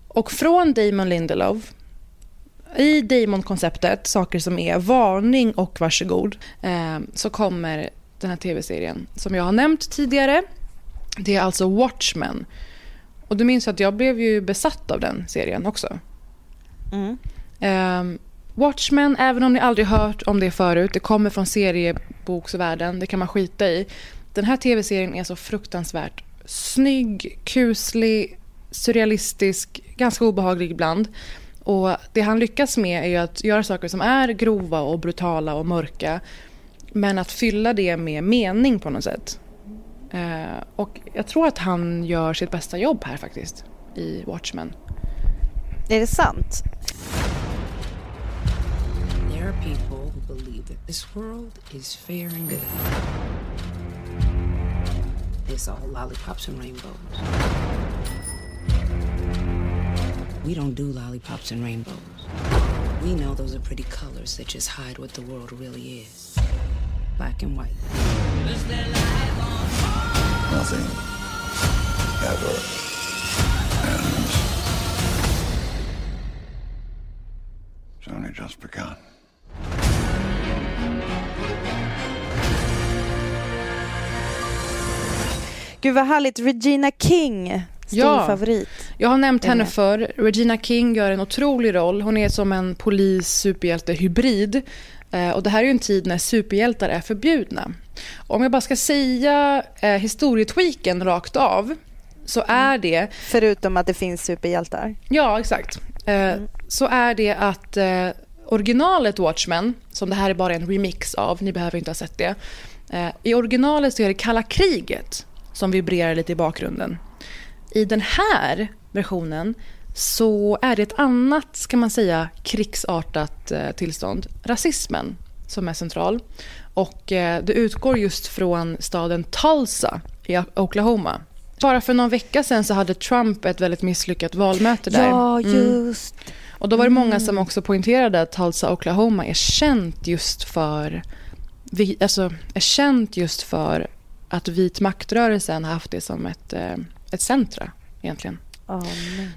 Och från Damon Lindelof i Damon-konceptet, saker som är varning och varsågod, eh, så kommer den här tv-serien som jag har nämnt tidigare. Det är alltså Watchmen. Och du minns att jag blev ju besatt av den serien också. Mm. Um, Watchmen, även om ni aldrig hört om det förut, det kommer från serieboksvärlden, det kan man skita i. Den här tv-serien är så fruktansvärt snygg, kuslig, surrealistisk, ganska obehaglig ibland. Och det han lyckas med är att göra saker som är grova och brutala och mörka. Men att fylla det med mening på något sätt. Uh, och jag tror att han gör sitt bästa jobb här faktiskt. I Watchmen. Är det sant? There are people who believe that this world is fair and good. It's all lollipops and rainbows. We don't do lollipops and rainbows. We know those are pretty colors that just hide what the world really is black and white. Nothing ever only just begun. Gud vad härligt. Regina King, stor Ja. favorit. Jag har nämnt henne med. för. Regina King gör en otrolig roll. Hon är som en polis-superhjälte-hybrid. Eh, Och det här är ju en tid när superhjältar är förbjudna. Om jag bara ska säga eh, historietweaken rakt av så är det... Förutom att det finns superhjältar. Ja, exakt. Eh, så är det att eh, originalet Watchmen, som det här är bara en remix av, ni behöver inte ha sett det. Eh, I originalet så är det kalla kriget som vibrerar lite i bakgrunden. I den här versionen så är det ett annat, ska man säga, krigsartat eh, tillstånd. Rasismen som är central. Och eh, det utgår just från staden Tulsa i Oklahoma. Bara för någon vecka så hade Trump ett väldigt misslyckat valmöte där. Ja, Mm. just. Och då var det många Mm. som också poängterade att Tulsa, Oklahoma är känt just för, alltså, är känt just för att vit maktrörelsen har haft det som ett, eh, ett centra egentligen. Oh.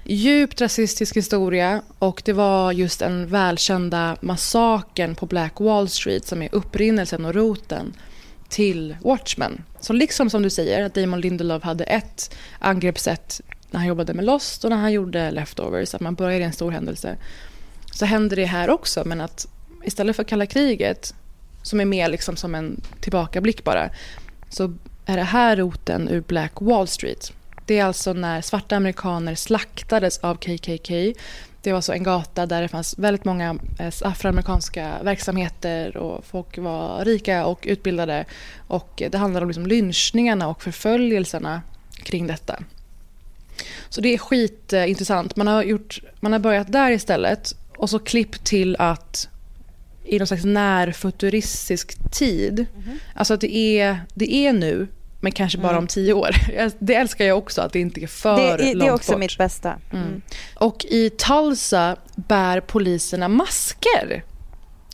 Djupt rasistisk historia och det var just den välkända massakern på Black Wall Street som är upprinnelsen och roten till Watchmen. Så liksom som du säger att Damon Lindelof hade ett angreppssätt när han jobbade med Lost och när han gjorde Leftovers, att man börjar i en stor händelse. Så händer det här också, men att istället för kalla kriget, som är mer liksom som en tillbakablick bara, så är det här roten ur Black Wall Street. Det är alltså när svarta amerikaner slaktades av KKK. Det var så en gata där det fanns väldigt många eh, afroamerikanska verksamheter och folk var rika och utbildade. Och det handlade om liksom lynchningarna och förföljelserna kring detta. Så det är skitintressant. Man har, gjort, man har börjat där istället och så klipp till att i någon slags närfuturistisk tid. Alltså att det är, det är nu, men kanske bara Mm. om tio år. Det älskar jag också, att det inte är för Det, är- det långt är också bort. mitt bästa. Mm. Mm. Och i Tulsa bär poliserna masker.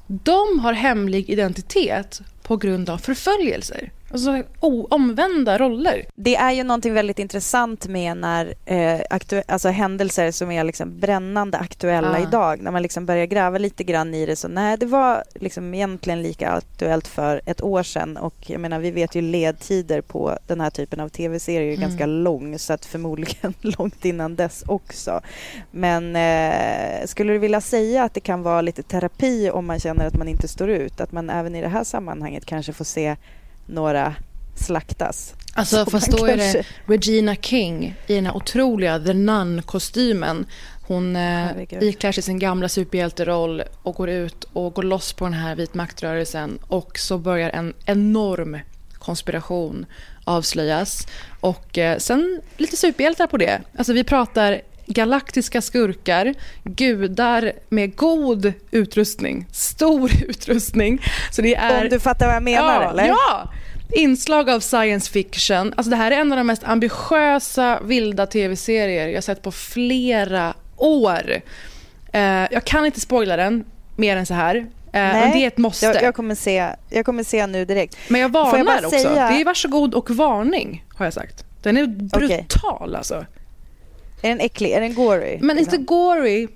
De har hemlig identitet på grund av förföljelser. Alltså o- omvända roller. Det är ju någonting väldigt intressant med när eh, aktu- alltså händelser som är liksom brännande aktuella Ah. idag, när man liksom börjar gräva lite grann i det så nej, det var liksom egentligen lika aktuellt för ett år sedan och jag menar vi vet ju ledtider på den här typen av tv-serier är Mm. ganska lång så att förmodligen långt innan dess också. Men eh, skulle du vilja säga att det kan vara lite terapi om man känner att man inte står ut, att man även i det här sammanhanget kanske får se några slaktas. Alltså Så fast då är kanske- det Regina King i den här otroliga The Nun-kostymen. Hon eh, Herregud. iklär sig sin gamla superhjälteroll och går ut och går loss på den här vit maktrörelsen. Och så börjar en enorm konspiration avslöjas. Och eh, sen lite superhjältar på det. Alltså vi pratar galaktiska skurkar, gudar med god utrustning, stor utrustning. Så det är... Om du fattar vad jag menar ja, eller? Ja! Inslag av science fiction. Alltså det här är en av de mest ambitiösa vilda tv-serier jag sett på flera år. Eh, jag kan inte spoila den mer än så här. Eh, men det är ett måste. Jag, jag, kommer se, jag kommer se nu direkt. Men jag varnar jag också. säga- Det är varsågod och varning har jag sagt. Den är brutal alltså. Är den äcklig? Är den gory? Men inte gory.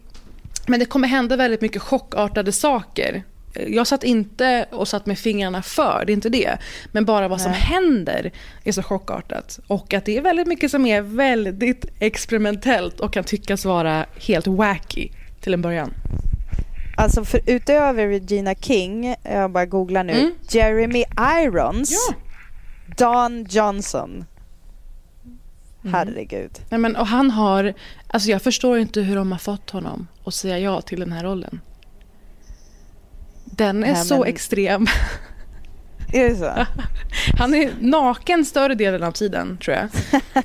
Men det kommer hända väldigt mycket chockartade saker. Jag satt inte och satt med fingrarna för, det är inte det. Men bara vad som Nej. händer är så chockartat. Och att det är väldigt mycket som är väldigt experimentellt och kan tyckas vara helt wacky till en början. Alltså för, utöver Regina King, jag bara googlar nu, Mm. Jeremy Irons, Don Johnson. Mm. Herregud. Nej, men, och han har, alltså jag förstår inte hur de har fått honom att säga ja till den här rollen. Den är Nej, så men- extrem. Är det så? Han är naken större delen av tiden, tror jag.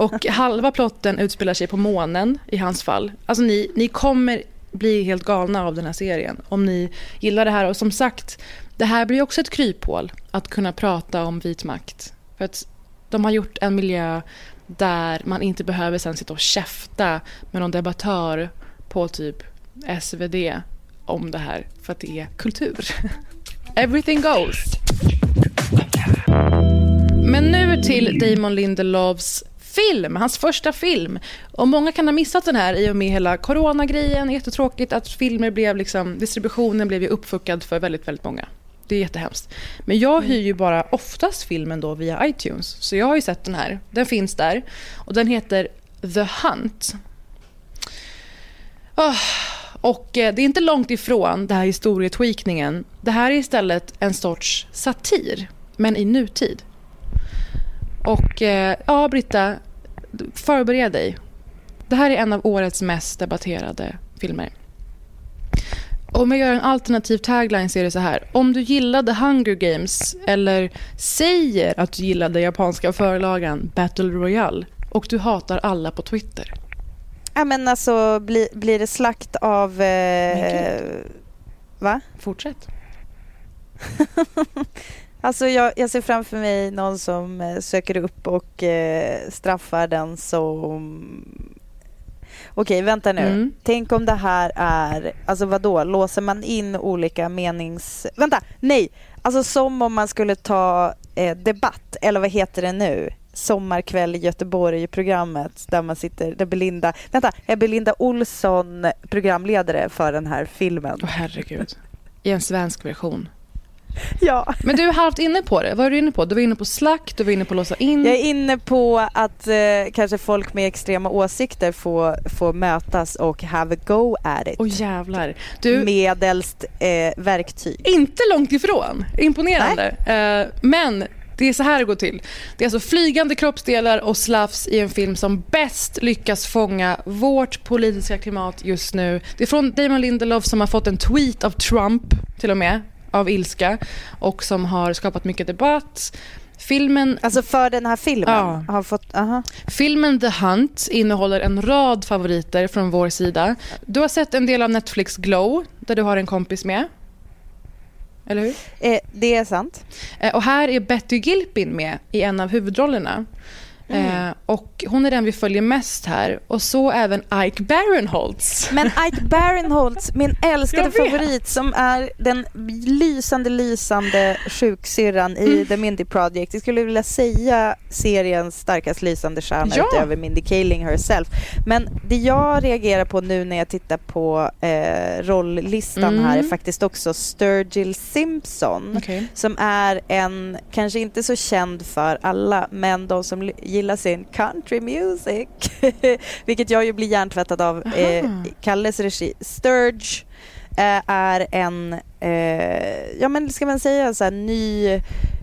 Och halva plotten utspelar sig på månen i hans fall. Alltså ni, ni kommer bli helt galna av den här serien om ni gillar det här. Och som sagt, det här blir också ett kryphål att kunna prata om vit makt. För att de har gjort en miljö där man inte behöver sen sitta och käfta med någon debattör på typ SvD om det här. För att det är kultur. Everything goes. Men nu till Damon Lindelofs film, hans första film. Och många kan ha missat den här i och med hela coronagrejen. Jättetråkigt att filmer blev liksom, distributionen blev ju uppfuckad för väldigt, väldigt många. Det är jättehemskt. Men jag hyr ju bara oftast filmen då via iTunes. Så jag har ju sett den här. Den finns där. Och den heter The Hunt. Oh, och eh, det är inte långt ifrån det här historietweakningen. Det här är istället en sorts satir, men i nutid. Och eh, ja, Britta, förbered dig. Det här är en av årets mest debatterade filmer. Om jag gör en alternativ tagline så är det så här. Om du gillade Hunger Games eller säger att du gillade japanska förlagan Battle Royale och du hatar alla på Twitter. Ja men alltså blir, blir det slakt av... Eh, va? Fortsätt. alltså jag, jag, ser framför mig någon som eh, söker upp och eh, straffar den som Okej, vänta nu. Mm. Tänk om det här är, alltså vad då? låser man in olika menings... Vänta, nej! Alltså som om man skulle ta eh, debatt, eller vad heter det nu? Sommarkväll i Göteborg-programmet där man sitter, där Belinda, vänta, är Belinda Olsson programledare för den här filmen? Åh oh, herregud. I en svensk version. Ja. Men du är halvt inne på det. Vad är du inne på? Du var inne på slakt, du var inne på låsa in. Jag är inne på att eh, kanske folk med extrema åsikter får, får mötas och have a go at it. Åh oh, jävlar. Du... Medelst eh, verktyg. Inte långt ifrån. Imponerande. Eh, men det är så här det går till. Det är alltså flygande kroppsdelar och slafs i en film som bäst lyckas fånga vårt politiska klimat just nu. Det är från Damon Lindelof som har fått en tweet av Trump till och med av ilska och som har skapat mycket debatt. Filmen... Alltså för den här filmen? Ja. Har fått, -huh. Filmen The Hunt innehåller en rad favoriter från vår sida. Du har sett en del av Netflix Glow, där du har en kompis med. Eller hur? Eh, det är sant. Eh, och här är Betty Gilpin med i en av huvudrollerna. Mm. Eh, och hon är den vi följer mest här. Och så även Ike Barinholtz. Men Ike Barinholtz, min älskade favorit som är den lysande, lysande sjuksyrran i mm. The Mindy Project. Jag skulle vilja säga seriens starkast lysande stjärna ja. utöver Mindy Kaling herself. Men det jag reagerar på nu när jag tittar på eh, rolllistan mm. här är faktiskt också Sturgill Simpson. Okay. Som är en, kanske inte så känd för alla, men de som gillar sin country music, vilket jag ju blir hjärntvättad av eh, Kalles regi. Sturge eh, är en, eh, ja men ska man säga så här, ny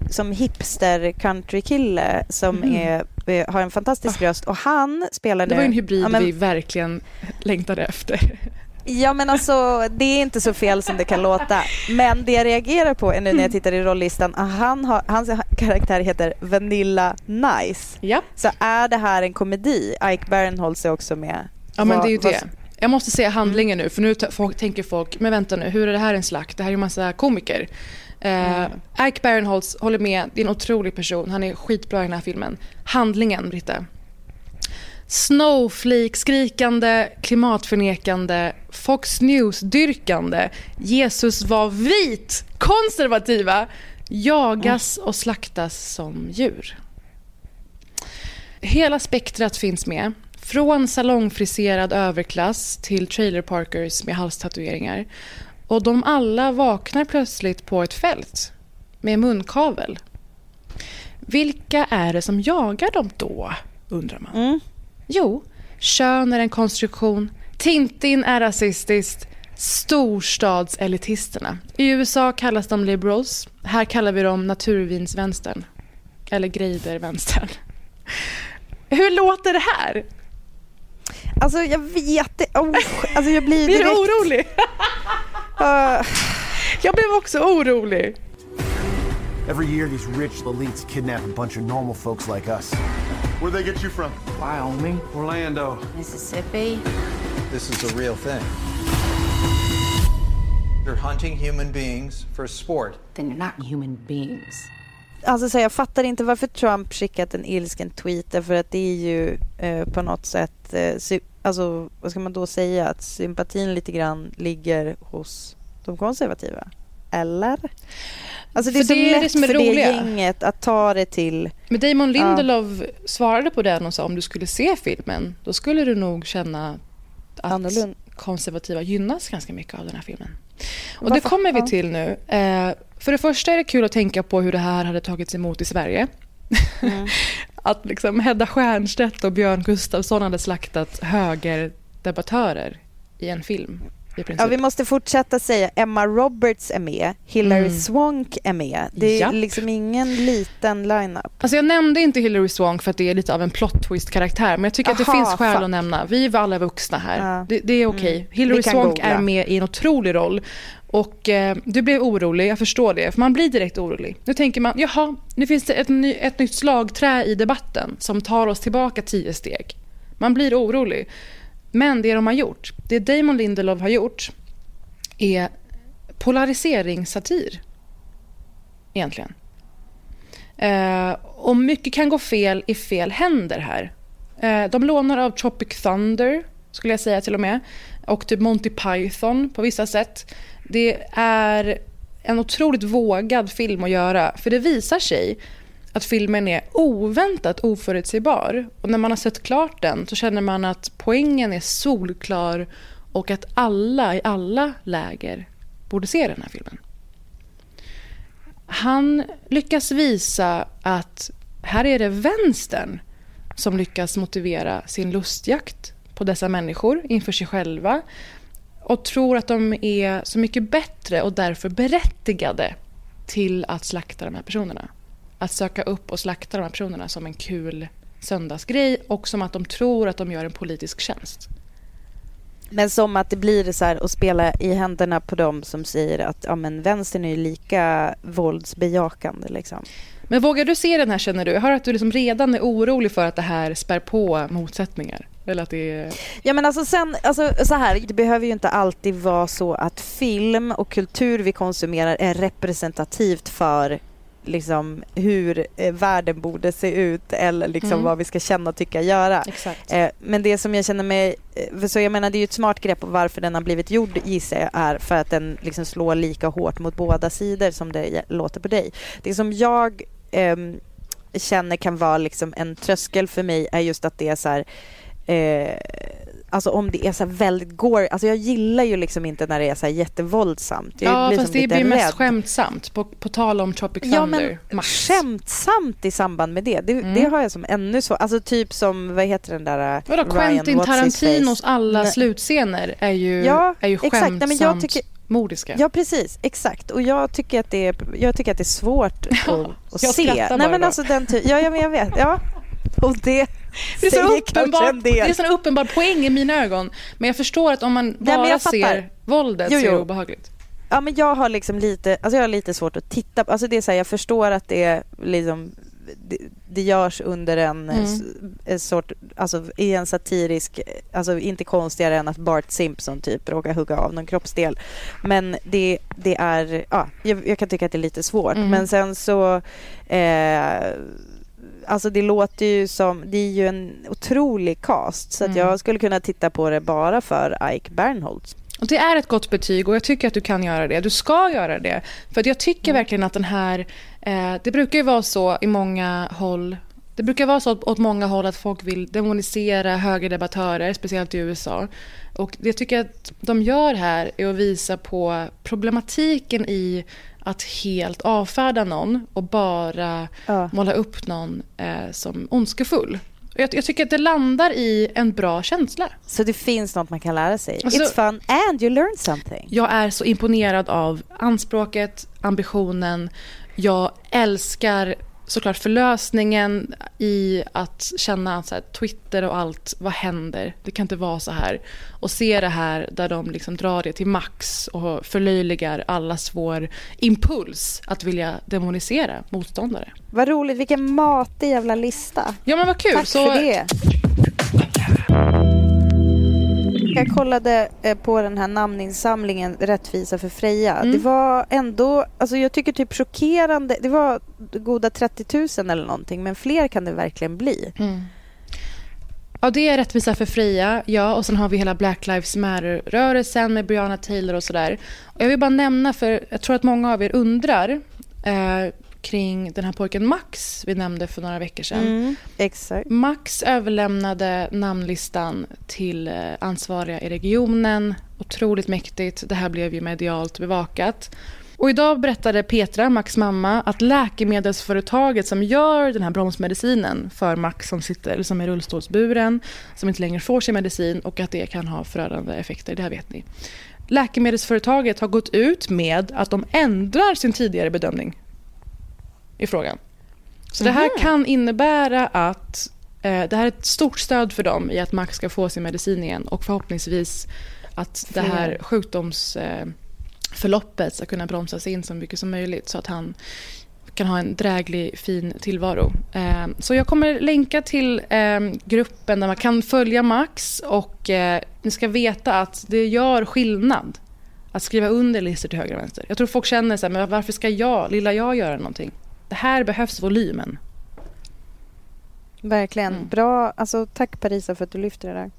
som hipster countrykille som mm. är, eh, har en fantastisk oh. röst och han spelar nu... Det var en hybrid ja, men, vi verkligen längtade efter. Ja men alltså det är inte så fel som det kan låta. Men det jag reagerar på är nu när jag tittar i rolllistan, han har, hans karaktär heter Vanilla Nice. Ja. Så är det här en komedi? Ike Barinholtz är också med. Ja men det är ju det. Jag måste säga handlingen nu för nu folk, tänker folk, men vänta nu, hur är det här en slakt? Det här är ju massa komiker. Uh, Ike Barinholtz håller med, det är en otrolig person, han är skitbra i den här filmen. Handlingen, Britta, Snowflake-skrikande, klimatförnekande, Fox News-dyrkande, Jesus var vit, konservativa, jagas och slaktas som djur. Hela spektrat finns med. Från salongfriserad överklass till trailerparkers med halstatueringar. Och de alla vaknar plötsligt på ett fält med munkavel. Vilka är det som jagar dem då, undrar man. Mm. Jo, kön är en konstruktion. Tintin är rasistiskt. Storstadselitisterna. I USA kallas de liberals. Här kallar vi dem naturvinsvänstern. Eller greidervänstern. Hur låter det här? Alltså jag vet det. Oh, alltså jag blir direkt... Blir du orolig? uh... Jag blev också orolig. Every year these rich elites kidnap a bunch of normal folks like us. Where'd they get you from? Wyoming. Orlando. Mississippi. This is a real thing. They're hunting human beings for sport. Then you're not human beings. Alltså så jag fattar inte varför Trump skickat en ilsken tweet för att det är ju eh, på något sätt, eh, alltså vad ska man då säga, att sympatin lite grann ligger hos de konservativa. Eller? Alltså det är för så det är lätt det som är för roliga. det gänget att ta det till... Men Damon Lindelof ja. svarade på den och sa om du skulle se filmen då skulle du nog känna att Annorlunda. konservativa gynnas ganska mycket av den här filmen. Och Varför? det kommer vi till nu. Eh, För det första är det kul att tänka på hur det här hade tagits emot i Sverige. Mm. att liksom Hedda Stiernstedt och Björn Gustafsson hade slaktat högerdebattörer i en film. Ja, vi måste fortsätta säga Emma Roberts är med, Hilary mm. Swank är med. Det är Japp. liksom ingen liten line-up. Alltså jag nämnde inte Hilary Swank för att det är lite av en plot twist-karaktär, men jag tycker Aha, att det finns skäl fan. att nämna. Vi är alla vuxna här. Ja. Det, det, är okej. Okay. Mm. Hilary Swank googla. är med i en otrolig roll. Och eh, du blev orolig, jag förstår det, för man blir direkt orolig. Nu tänker man, jaha, nu finns det ett, ny, ett nytt slagträ i debatten som tar oss tillbaka tio steg. Man blir orolig. Men det de har gjort, det Damon Lindelof har gjort är polariseringssatir. Egentligen. Eh, och mycket kan gå fel i fel händer här. Eh, de lånar av Tropic Thunder, skulle jag säga till och med. Och typ Monty Python på vissa sätt. Det är en otroligt vågad film att göra. För det visar sig att filmen är oväntat oförutsägbar. Och när man har sett klart den så känner man att poängen är solklar och att alla i alla läger borde se den här filmen. Han lyckas visa att här är det vänstern som lyckas motivera sin lustjakt på dessa människor inför sig själva och tror att de är så mycket bättre och därför berättigade till att slakta de här personerna att söka upp och slakta de här personerna som en kul söndagsgrej och som att de tror att de gör en politisk tjänst. Men som att det blir så här att spela i händerna på dem som säger att ja, men vänstern är lika våldsbejakande. Liksom. Men vågar du se den här känner du? Jag hör att du liksom redan är orolig för att det här spär på motsättningar. Eller att det är... Ja men alltså sen, alltså, så här, det behöver ju inte alltid vara så att film och kultur vi konsumerar är representativt för liksom hur eh, världen borde se ut eller liksom mm. vad vi ska känna, tycka, göra. Eh, men det som jag känner mig, eh, så jag menar det är ju ett smart grepp och varför den har blivit gjord gissar jag är för att den liksom slår lika hårt mot båda sidor som det låter på dig. Det som jag ehm, känner kan vara liksom en tröskel för mig är just att det är så här, eh, Alltså om det är så väldigt gore, alltså jag gillar ju liksom inte när det är så jättevåldsamt. Jag ja, fast det blir mest skämtsamt, på, på tal om Tropic Thunder. Ja, men Max. skämtsamt i samband med det, det, mm. det, har jag som ännu så, alltså typ som, vad heter den där äh, Vadå, Ryan, Quentin Tarantinos alla Nej. slutscener är ju, ja, är ju skämtsamt. Nej, men jag tycker, Mordiska. Ja precis, exakt. Och jag tycker att det är, jag tycker att det är svårt att, att jag se. Nej men alltså den ja, ja men jag vet. Ja. Och det det är, så uppenbar, det är en sån uppenbar poäng i mina ögon. Men jag förstår att om man bara ja, ser våldet jo, jo. så är det obehagligt. Ja, men jag har liksom lite, alltså jag har lite svårt att titta på, alltså det är så här, jag förstår att det är liksom det, det görs under en, mm. sort, alltså i en satirisk, alltså inte konstigare än att Bart Simpson typ råkar hugga av någon kroppsdel. Men det, det är, ja, jag, jag kan tycka att det är lite svårt. Mm. Men sen så eh, alltså det låter ju som, det är ju en otrolig cast så mm. att jag skulle kunna titta på det bara för Ike Bernholtz. Och det är ett gott betyg och jag tycker att du kan göra det. Du ska göra det. För jag tycker mm. verkligen att den här... Eh, det brukar ju vara så i många håll det brukar vara så åt många håll att folk vill demonisera högerdebattörer, speciellt i USA. Och det jag tycker att de gör här är att visa på problematiken i att helt avfärda någon och bara ja. måla upp någon eh, som ondskefull. Jag, jag, tycker att det landar i en bra känsla. Så det finns något man kan lära sig? Alltså, It's fun and you learn something. Jag är så imponerad av anspråket, ambitionen. Jag älskar såklart förlösningen i att känna att så här, Twitter och allt, vad händer? Det kan inte vara så här. Och se det här där de liksom drar det till max och förlöjligar allas vår impuls att vilja demonisera motståndare. Vad roligt, vilken matig jävla lista. Ja men vad kul. Tack så... för det. Jag kollade eh, på den här namninsamlingen Rättvisa för Freja. Mm. Det var ändå, alltså jag tycker typ chockerande. Det var goda 30 000 eller någonting, men fler kan det verkligen bli. Mm. Ja, det är Rättvisa för Freja, ja. Och sen har vi hela Black Lives Matter-rörelsen med Breonna Taylor och sådär. Jag vill bara nämna, för jag tror att många av er undrar, eh, kring den här pojken Max vi nämnde för några veckor sedan. Mm, exakt. Max överlämnade namnlistan till eh, ansvariga i regionen. Otroligt mäktigt. Det här blev ju medialt bevakat. Och idag berättade Petra, Max mamma, att läkemedelsföretaget som gör den här bromsmedicinen för Max som, sitter, som är rullstolsburen, som inte längre får sin medicin och att det kan ha förödande effekter, det här vet ni. Läkemedelsföretaget har gått ut med att de ändrar sin tidigare bedömning i frågan. Så det här kan innebära att eh, det här är ett stort stöd för dem i att Max ska få sin medicin igen och förhoppningsvis att det här sjukdomsförloppet ska kunna bromsas in så mycket som möjligt så att han kan ha en dräglig, fin tillvaro. Eh, Så jag kommer länka till eh, gruppen där man kan följa Max och eh, ni ska veta att det gör skillnad att skriva under listor till höger och vänster. Jag tror folk känner så här, men varför ska jag, lilla jag, göra någonting? Det här behövs volymen. Verkligen. Mm. Bra. Alltså, tack Parisa för att du lyfter det där.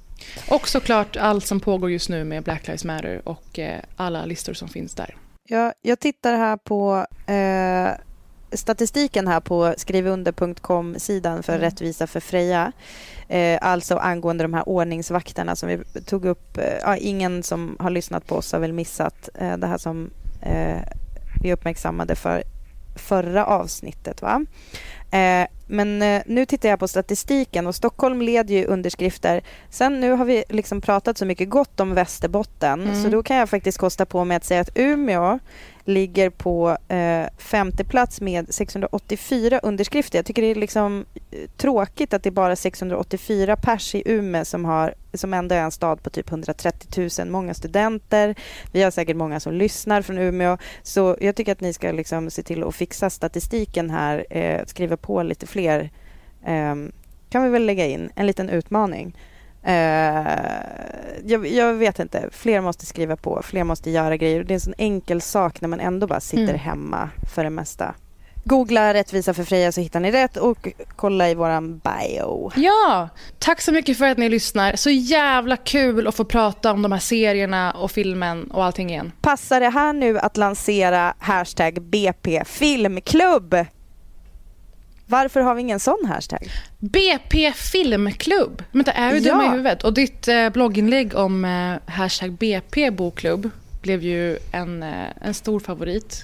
Och såklart allt som pågår just nu med Black Lives Matter och eh, alla listor som finns där. Jag, jag tittar här på eh, statistiken här på skrivunder.com-sidan för Mm. rättvisa för Freja. Eh, alltså angående de här ordningsvakterna som vi tog upp. Eh, ja, ingen som har lyssnat på oss har väl missat eh, det här som eh, vi uppmärksammade för förra avsnittet. Va? Eh, men eh, nu tittar jag på statistiken och Stockholm leder ju underskrifter. Sen nu har vi liksom pratat så mycket gott om Västerbotten Mm. så då kan jag faktiskt kosta på mig att säga att Umeå ligger på eh, femte plats med 684 underskrifter. Jag tycker det är liksom eh, tråkigt att det är bara 684 pers i Umeå som, har, som ändå är en stad på typ 130 000. Många studenter. Vi har säkert många som lyssnar från Umeå. Så jag tycker att ni ska liksom se till att fixa statistiken här. Eh, skriva på lite fler. Eh, kan vi väl lägga in en liten utmaning. Eh, jag, jag vet inte. Fler måste skriva på. Fler måste göra grejer. Det är en sån enkel sak när man ändå bara sitter Mm. hemma för det mesta. Googla rättvisa för Freja så hittar ni rätt och kolla i våran bio. Ja, tack så mycket för att ni lyssnar. Så jävla kul att få prata om de här serierna och filmen och allting igen. Passar det här nu att lansera hashtag BP Filmklubb? Varför har vi ingen sån hashtag? BP Filmklubb. Men det är ju Ja. i huvudet. Och ditt eh, blogginlägg om eh, hashtag BP Bokklubb blev ju en, eh, en stor favorit.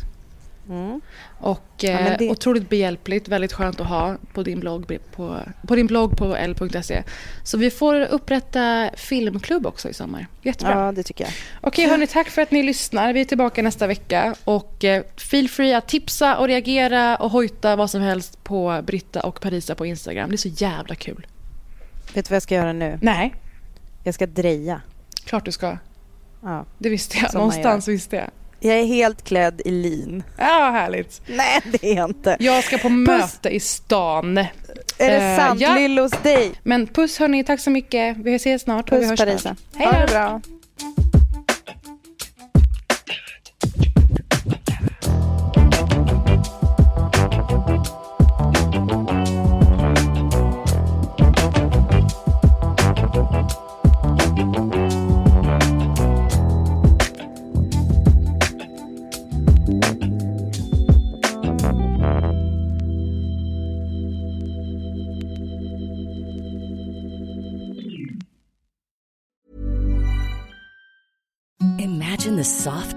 Mm. Och Ja, eh, det- otroligt behjälpligt, väldigt skönt att ha på din blogg på, på, din blogg på l.se. Så vi får upprätta filmklubb också i sommar. Jättebra. Ja, det tycker jag. Okej, hörni, tack för att ni lyssnar. Vi är tillbaka nästa vecka. Och eh, feel free att tipsa och reagera och hojta vad som helst på Britta och Parisa på Instagram. Det är så jävla kul. Vet du vad jag ska göra nu? Nej. Jag ska dreja. Klart du ska. Ja. Det visste jag. Någonstans visste jag. Jag är helt klädd i lin. Ja, härligt. Nej, det är jag inte. Jag ska på möte i stan. Är det Eh, sant? ja. Lill hos dig? Men puss hörni, tack så mycket. Vi ses snart. och vi Puss hörs Parisa. Hej Ha då. det bra.